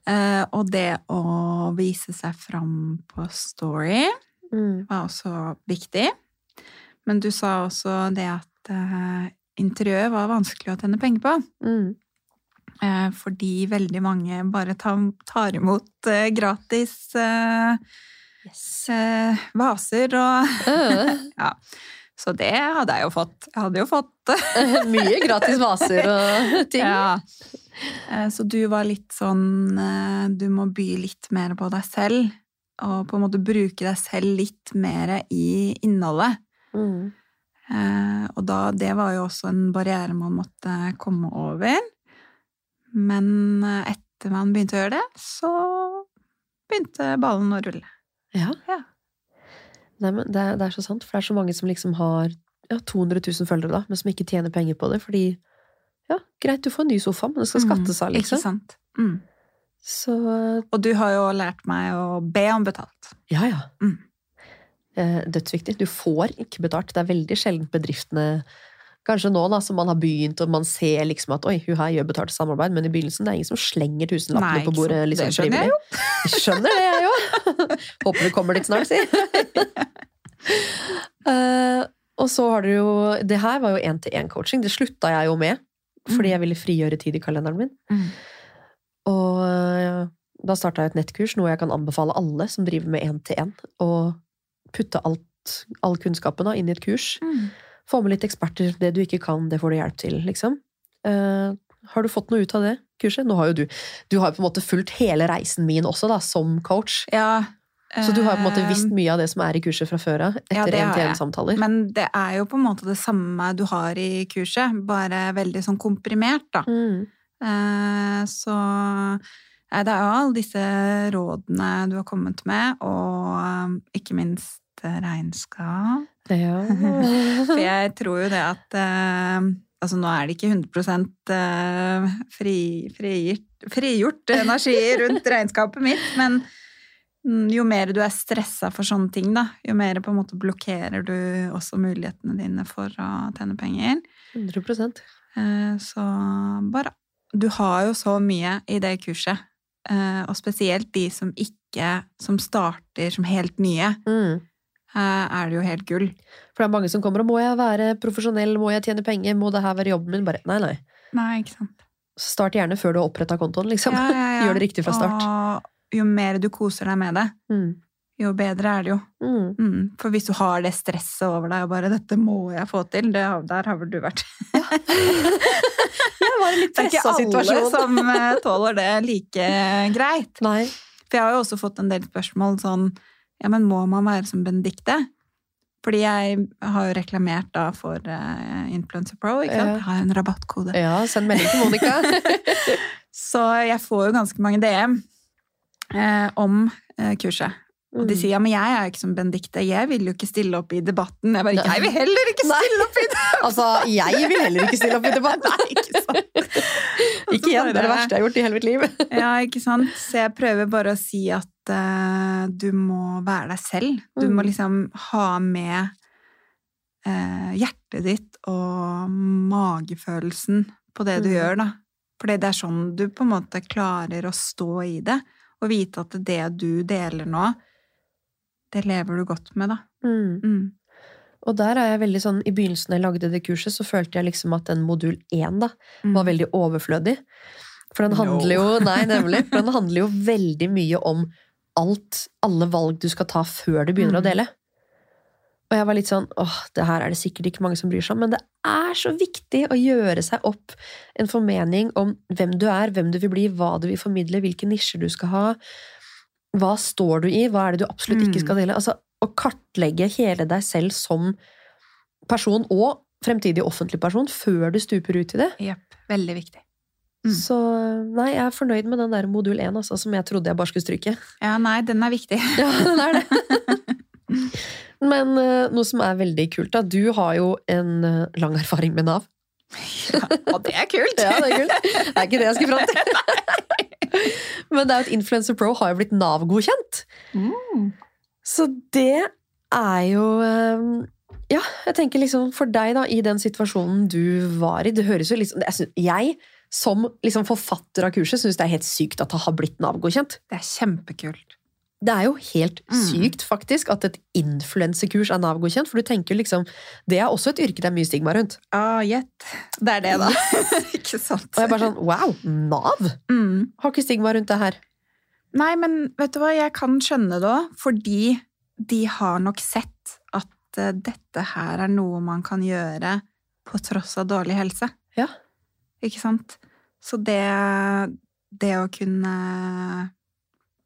Speaker 2: eh.
Speaker 3: Og det å vise seg fram på story
Speaker 2: Mm.
Speaker 3: var også viktig. Men du sa også det at eh, interiør var vanskelig å tjene penger på.
Speaker 2: Mm.
Speaker 3: Eh, fordi veldig mange bare tar, tar imot eh, gratis eh,
Speaker 2: Yes.
Speaker 3: eh, vaser og Ja. Så det hadde jeg jo fått. Jeg hadde jo fått.
Speaker 2: Mye gratis vaser og ting.
Speaker 3: Ja. Eh, Så du var litt sånn Du må by litt mer på deg selv. Og på en måte bruke deg selv litt mer i innholdet.
Speaker 2: Mm.
Speaker 3: Eh, Og da, det var jo også en barriere man måtte komme over. Men eh, etter man begynte å gjøre det, så begynte ballen å rulle.
Speaker 2: Ja.
Speaker 3: Ja.
Speaker 2: Nei, men det, det er så sant, for det er så mange som liksom har ja, 200 000 følgere, da, men som ikke tjener penger på det, fordi ja, greit, du får en ny sofa, men det skal skattes av,
Speaker 3: Mm, Ikke
Speaker 2: liksom.
Speaker 3: sant? Mm.
Speaker 2: Så
Speaker 3: Og du har jo lært meg å be om betalt.
Speaker 2: ja, ja.
Speaker 3: Mm.
Speaker 2: Dødsviktig. Du får ikke betalt. Det er veldig sjelden bedriftene Kanskje nå da, som man har begynt, og man ser liksom at oi, hun her gjør betalt samarbeid, men i begynnelsen det er ingen som slenger tusenlappene på bordet. Liksom,
Speaker 3: Det skjønner jeg
Speaker 2: jo. Skjønner det, jeg jo. Håper du kommer dit snart, si. uh, og så har du jo Det her var jo én-til-én-coaching. Det slutta jeg jo med, fordi
Speaker 3: Mm.
Speaker 2: jeg ville frigjøre tid i kalenderen min.
Speaker 3: Mm.
Speaker 2: Og eh, da starta jeg et nettkurs, noe jeg kan anbefale alle som driver med én-til-én. Å putte alt, all kunnskapen da, inn i et kurs.
Speaker 3: Mm.
Speaker 2: Få med litt eksperter. Det du ikke kan, det får du hjelp til, liksom. Uh, har du fått noe ut av det kurset? Nå har jo du Du har på en måte fulgt hele reisen min også, da, som coach.
Speaker 3: Ja.
Speaker 2: Så du har på en måte
Speaker 3: eh,
Speaker 2: visst mye av det som er i kurset fra før av,
Speaker 3: Ja, det har jeg. Men det er jo på en måte det samme du har i kurset, bare veldig sånn komprimert, da.
Speaker 2: Mm.
Speaker 3: Eh, Så eh, det er jo alle disse rådene du har kommet med, og eh, ikke minst regnskap regnskap.
Speaker 2: Ja.
Speaker 3: For jeg tror jo det at Altså, nå er det ikke 100 eh, fri, frigitt, frigjort energi rundt regnskapet mitt, men jo mer du er stressa for sånne ting, da, jo mer på en måte blokkerer du også mulighetene dine for å tjene penger.
Speaker 2: 100
Speaker 3: Eh, Så bare Du har jo så mye i det kurset, eh, og spesielt de som ikke Som starter som helt nye,
Speaker 2: mm.
Speaker 3: eh, er det jo helt gull.
Speaker 2: For det er mange som kommer og 'må jeg være profesjonell', 'må jeg tjene penger', 'må det her være jobben min'? Bare nei, nei.
Speaker 3: Nei, ikke sant?
Speaker 2: Start gjerne før du har oppretta kontoen, liksom.
Speaker 3: Ja, ja, ja.
Speaker 2: Gjør det riktig fra start.
Speaker 3: Og jo mer du koser deg med det,
Speaker 2: Mm.
Speaker 3: Jo bedre er det jo.
Speaker 2: Mm.
Speaker 3: Mm. For hvis du har det stresset over deg og bare 'dette må jeg få til', det, der har vel du vært.
Speaker 2: Jeg var litt
Speaker 3: Det er ikke alle som eh, tåler det like greit.
Speaker 2: Nei.
Speaker 3: For jeg har jo også fått en del spørsmål sånn Ja, men må man være som Benedicte? Fordi jeg har jo reklamert da for uh, Influencer Pro, ikke sant?
Speaker 2: Ja.
Speaker 3: Jeg har en rabattkode.
Speaker 2: Ja, send melding til Monica.
Speaker 3: Så jeg får jo ganske mange DM eh, om eh, kurset. Og de
Speaker 2: Mm.
Speaker 3: sier ja, men jeg er jo ikke som Benedicte, jeg vil jo ikke stille opp i debatten. Jeg bare, jeg vil heller ikke stille opp i debatten!
Speaker 2: Altså, jeg vil heller ikke stille opp i debatten!
Speaker 3: Nei, ikke sant?
Speaker 2: Ikke igjen, det er det verste jeg har gjort i hele mitt liv.
Speaker 3: Ja, ikke sant? Så jeg prøver bare å si at uh, du må være deg selv. Du må
Speaker 2: Mm.
Speaker 3: liksom ha med uh, hjertet ditt og magefølelsen på det du
Speaker 2: Mm.
Speaker 3: gjør, da. Fordi det er sånn du på en måte klarer å stå i det. Og vite at det du deler nå, det lever du godt med, da.
Speaker 2: Mm.
Speaker 3: Mm.
Speaker 2: Og der er jeg veldig sånn, I begynnelsen da jeg lagde det kurset, så følte jeg liksom at den modul 1 da, var veldig overflødig. For den handler jo Nei, nemlig. For den handler jo veldig mye om alt, alle valg du skal ta før du begynner
Speaker 3: Mm.
Speaker 2: å dele. Og jeg var litt sånn åh, det her er det sikkert ikke mange som bryr seg om, men det er så viktig å gjøre seg opp en formening om hvem du er, hvem du vil bli, hva du vil formidle, hvilke nisjer du skal ha. Hva står du i, hva er det du absolutt ikke
Speaker 3: Mm.
Speaker 2: skal dele? Altså, å kartlegge hele deg selv som person og fremtidig offentlig person før du stuper ut i det.
Speaker 3: Yep, Veldig viktig. Mm.
Speaker 2: Så nei, jeg er fornøyd med den der modul 1, altså, som jeg trodde jeg bare skulle stryke.
Speaker 3: Ja, nei, den er viktig.
Speaker 2: Ja, den er det. Men eh, noe som er veldig kult, da. Du har jo en eh, lang erfaring med Nav.
Speaker 3: Ja, og det er kult!
Speaker 2: Ja, det er kult. Det er ikke det jeg skal fram til. Men det er jo at Influencer Pro har jo blitt Nav-godkjent.
Speaker 3: Mm.
Speaker 2: Så det er jo eh, Ja, jeg tenker liksom for deg, da, i den situasjonen du var i Det høres jo liksom Jeg, synes, jeg som liksom forfatter av kurset, syns det er helt sykt at det har blitt Nav-godkjent.
Speaker 3: Det er kjempekult.
Speaker 2: Det er jo helt
Speaker 3: Mm.
Speaker 2: sykt, faktisk, at et influensekurs er Nav-godkjent. For du tenker liksom Det er også et yrke det er mye stigma rundt.
Speaker 3: Ah, gjett. Det er det, da. ikke sant?
Speaker 2: Og jeg er bare sånn Wow! Nav!
Speaker 3: mm.
Speaker 2: Har ikke stigma rundt det her.
Speaker 3: Nei, men vet du hva, jeg kan skjønne det òg, fordi de har nok sett at eh, dette her er noe man kan gjøre på tross av dårlig helse.
Speaker 2: Ja.
Speaker 3: Ikke sant? Så det, det å kunne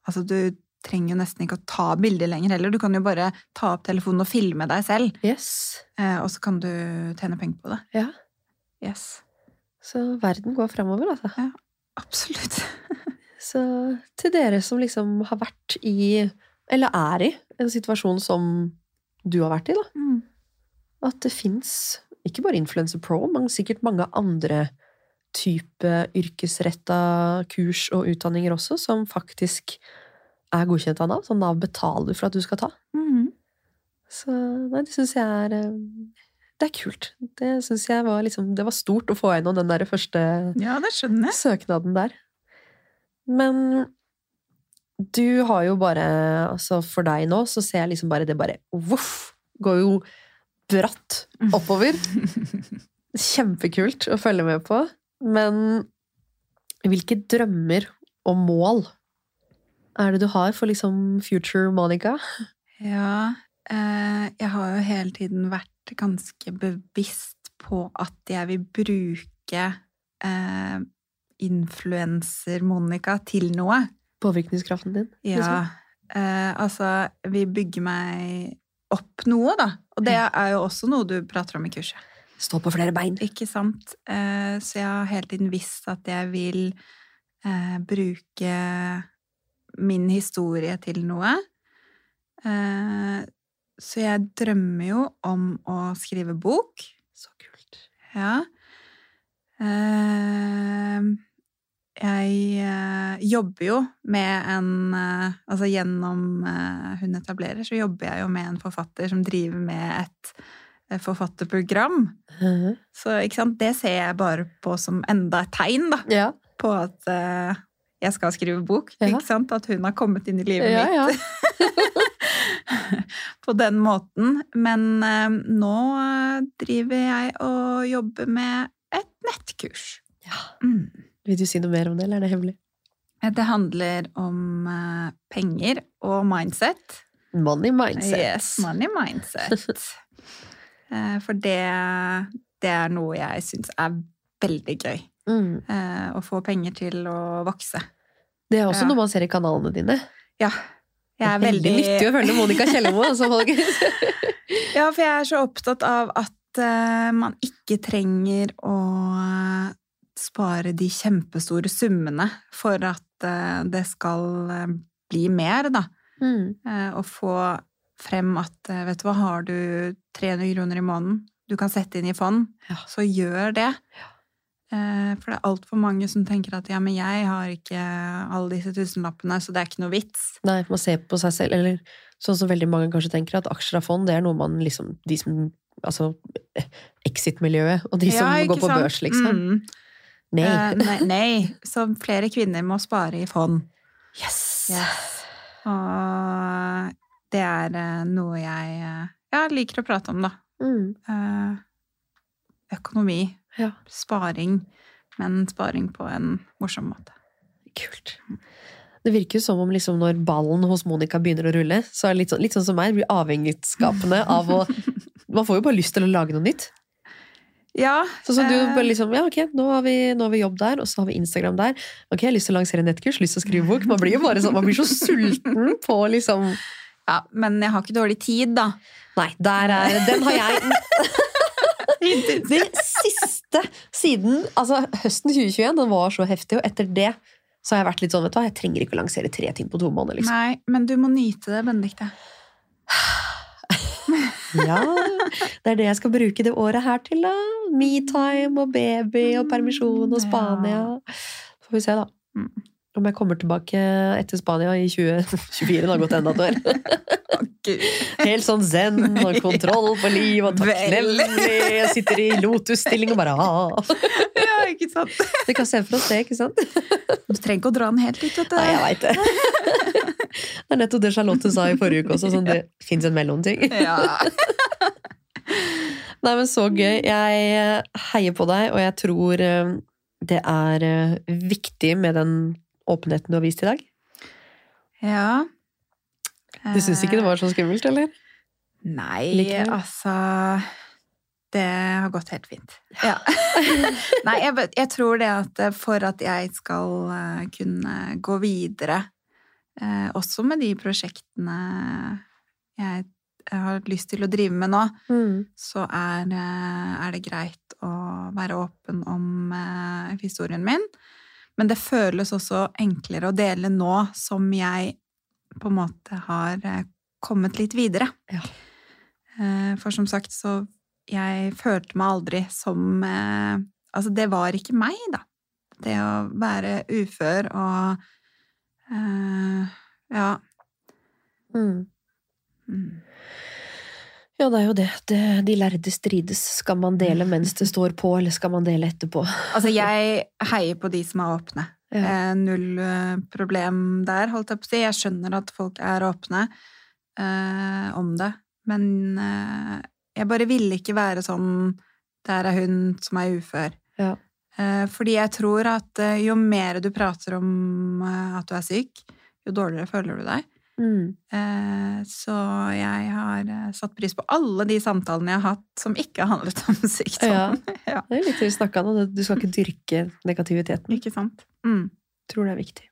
Speaker 3: Altså, du trenger jo nesten ikke å ta bilder lenger heller. Du kan jo bare ta opp telefonen og filme deg selv,
Speaker 2: Yes.
Speaker 3: eh, og så kan du tjene penger på det.
Speaker 2: Ja.
Speaker 3: Yes.
Speaker 2: Så verden går framover, altså.
Speaker 3: Ja, Absolutt.
Speaker 2: Så til dere som liksom har vært i, eller er i, en situasjon som du har vært i, da.
Speaker 3: Mm.
Speaker 2: At det fins ikke bare Influencer Pro, men sikkert mange andre type yrkesretta kurs og utdanninger også, som faktisk er godkjent av Nav. Så Nav betaler for at du skal ta.
Speaker 3: Mhm.
Speaker 2: Så nei, det syns jeg er eh, Det er kult. Det syns jeg var liksom Det var stort å få gjennom den der første
Speaker 3: Ja,
Speaker 2: søknaden der. Men du har jo bare Altså, for deg nå så ser jeg liksom bare det bare voff! Går jo bratt oppover. Kjempekult å følge med på. Men hvilke drømmer og mål er det du har for liksom future Monica?
Speaker 3: Ja, eh, jeg har jo hele tiden vært ganske bevisst på at jeg vil bruke eh, influenser-Monica til noe.
Speaker 2: Påvirkningskraften din?
Speaker 3: Ja,
Speaker 2: liksom?
Speaker 3: eh, altså Vi bygger meg opp noe, da. Og det er jo også noe du prater om i kurset.
Speaker 2: Stå på flere bein.
Speaker 3: Ikke sant? Eh, så jeg har hele tiden visst at jeg vil eh, bruke min historie til noe. Eh, så jeg drømmer jo om å skrive bok.
Speaker 2: Så kult.
Speaker 3: Ja. Eh, jeg eh, jobber jo med en Altså gjennom Hun etablerer, så jobber jeg jo med en forfatter som driver med et forfatterprogram. Så ikke sant, det ser jeg bare på som enda et tegn da,
Speaker 2: Ja.
Speaker 3: på at jeg skal skrive bok.
Speaker 2: Ja.
Speaker 3: Ikke sant? At hun har kommet inn i livet
Speaker 2: Ja,
Speaker 3: mitt på den måten. Men eh, nå driver jeg og jobber med et nettkurs.
Speaker 2: Ja.
Speaker 3: Mm.
Speaker 2: Vil du si noe mer om det, eller er det hemmelig?
Speaker 3: Det handler om eh, penger og mindset.
Speaker 2: Money mindset.
Speaker 3: Yes, money mindset. Eh, For det, det er noe jeg syns er veldig gøy.
Speaker 2: Mm.
Speaker 3: eh, Å få penger til å vokse.
Speaker 2: Det er også
Speaker 3: Ja.
Speaker 2: noe man ser i kanalene dine.
Speaker 3: Ja. Jeg er
Speaker 2: Veldig
Speaker 3: veldig
Speaker 2: nyttig å følge Monica Kjellemo, altså, folkens.
Speaker 3: Ja, for jeg er så opptatt av at uh, man ikke trenger å eh, spare de kjempestore summene for at uh, det skal bli mer, da.
Speaker 2: Mm.
Speaker 3: Og få frem at vet du hva, har du 300 kroner i måneden du kan sette inn i fond,
Speaker 2: Ja.
Speaker 3: så gjør det. Eh, For det er altfor mange som tenker at ja, men jeg har ikke alle disse tusenlappene, så det er ikke noe vits.
Speaker 2: Nei, man ser på seg selv, eller sånn som veldig mange kanskje tenker, at aksjer av fond, det er noe man liksom De som Altså exit-miljøet, og de som
Speaker 3: Ja, ikke
Speaker 2: går på
Speaker 3: sant?
Speaker 2: børs, liksom.
Speaker 3: Mm.
Speaker 2: Nei.
Speaker 3: Uh, nei, nei. Så flere kvinner må spare i fond.
Speaker 2: Yes!
Speaker 3: Og det er eh, noe jeg eh, ja, liker å prate om, da.
Speaker 2: Mm.
Speaker 3: Uh, økonomi,
Speaker 2: Ja,
Speaker 3: sparing, men sparing på en morsom måte.
Speaker 2: kult. Det virker jo som om liksom når ballen hos Monica begynner å rulle, så er det litt sånn, litt sånn som meg, blir avhengighetsskapende av å Man får jo bare lyst til å lage noe nytt.
Speaker 3: Ja,
Speaker 2: Sånn som du
Speaker 3: eh,
Speaker 2: bare liksom, ja ok, nå har, vi, nå har vi jobb der, og så har vi Instagram der. Ok, jeg har lyst til å lansere nettkurs, lyst til å skrive bok. Man blir jo bare sånn, man blir så sulten på liksom
Speaker 3: ja, men jeg har ikke dårlig tid, da.
Speaker 2: Nei, der er Den har jeg Det siste siden altså høsten 2021, den var så heftig, og etter det så har jeg vært litt sånn, vet du hva, jeg trenger ikke å lansere tre ting på to måneder, liksom.
Speaker 3: Nei, men du må nyte det, Benedikte.
Speaker 2: Ja, det er det jeg skal bruke det året her til, da. Me-time og baby og permisjon og Spania. Får vi se, da. Om jeg kommer tilbake etter Spania i 2024. Det har gått enda et år. Helt sånn zen og kontroll på liv og takknemlig. Jeg sitter i lotusstilling og bare ah.
Speaker 3: Ja, ikke sant?
Speaker 2: Vi kan se for oss det, ikke sant?
Speaker 3: Du trenger ikke å dra den helt ut, vet du.
Speaker 2: Nei, jeg veit det. Det er nettopp det Charlotte sa i forrige uke også, sånn det fins en mellomting.
Speaker 3: Ja.
Speaker 2: Nei, men så gøy. Jeg eh, heier på deg, og jeg tror eh, det er eh, viktig med den åpenheten du har vist i dag.
Speaker 3: ja.
Speaker 2: Du syns ikke det var så skummelt, eller?
Speaker 3: Nei,
Speaker 2: Likevel?
Speaker 3: altså Det har gått helt fint. Ja. Nei, jeg, jeg tror det at eh, for at jeg skal eh, kunne gå videre, eh, også med de prosjektene jeg har lyst til å drive med nå, så er, er det greit å være åpen om eh, historien min. Men det føles også enklere å dele nå som jeg på en måte har eh, kommet litt videre.
Speaker 2: Ja.
Speaker 3: Eh, For som sagt, så jeg følte meg aldri som eh, Altså, det var ikke meg, da. Det å være ufør og uh, Ja.
Speaker 2: Mm.
Speaker 3: Mm.
Speaker 2: Ja, det er jo det. det. De lærde strides. Skal man dele mens det står på, eller skal man dele etterpå?
Speaker 3: Altså, jeg heier på de som er åpne.
Speaker 2: Ja.
Speaker 3: Eh, null eh, problem der, holdt jeg på å si. Jeg skjønner at folk er åpne eh, om det, men eh, jeg bare ville ikke være sånn Der er hun som er ufør.
Speaker 2: Ja.
Speaker 3: Eh, fordi jeg tror at eh, jo mer du prater om at du er syk, jo dårligere føler du deg.
Speaker 2: Mm.
Speaker 3: Eh, så jeg har eh, satt pris på alle de samtalene jeg har hatt som ikke har handlet om sykdom.
Speaker 2: Ja.
Speaker 3: ja.
Speaker 2: Det er litt vi snakka om, du skal ikke dyrke negativiteten.
Speaker 3: Ikke sant? Mm.
Speaker 2: tror det er viktig.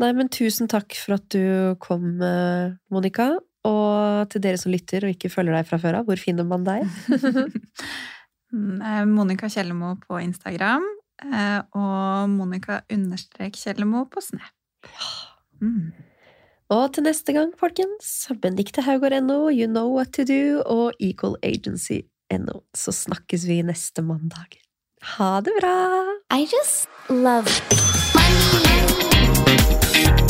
Speaker 2: Nei, men tusen takk for at du kom, eh, Monica. Og til dere som lytter og ikke følger deg fra før av, hvor finner man deg?
Speaker 3: Mm, Monica Kjellemo på Instagram og Monica understrek Kjellemo på Snap. Mm.
Speaker 2: Og til neste gang, folkens, Benedicte Haugård.no, You Know What To Do og Equal Agency.no. Så snakkes vi neste mandag. Ha det bra!
Speaker 1: I just love money.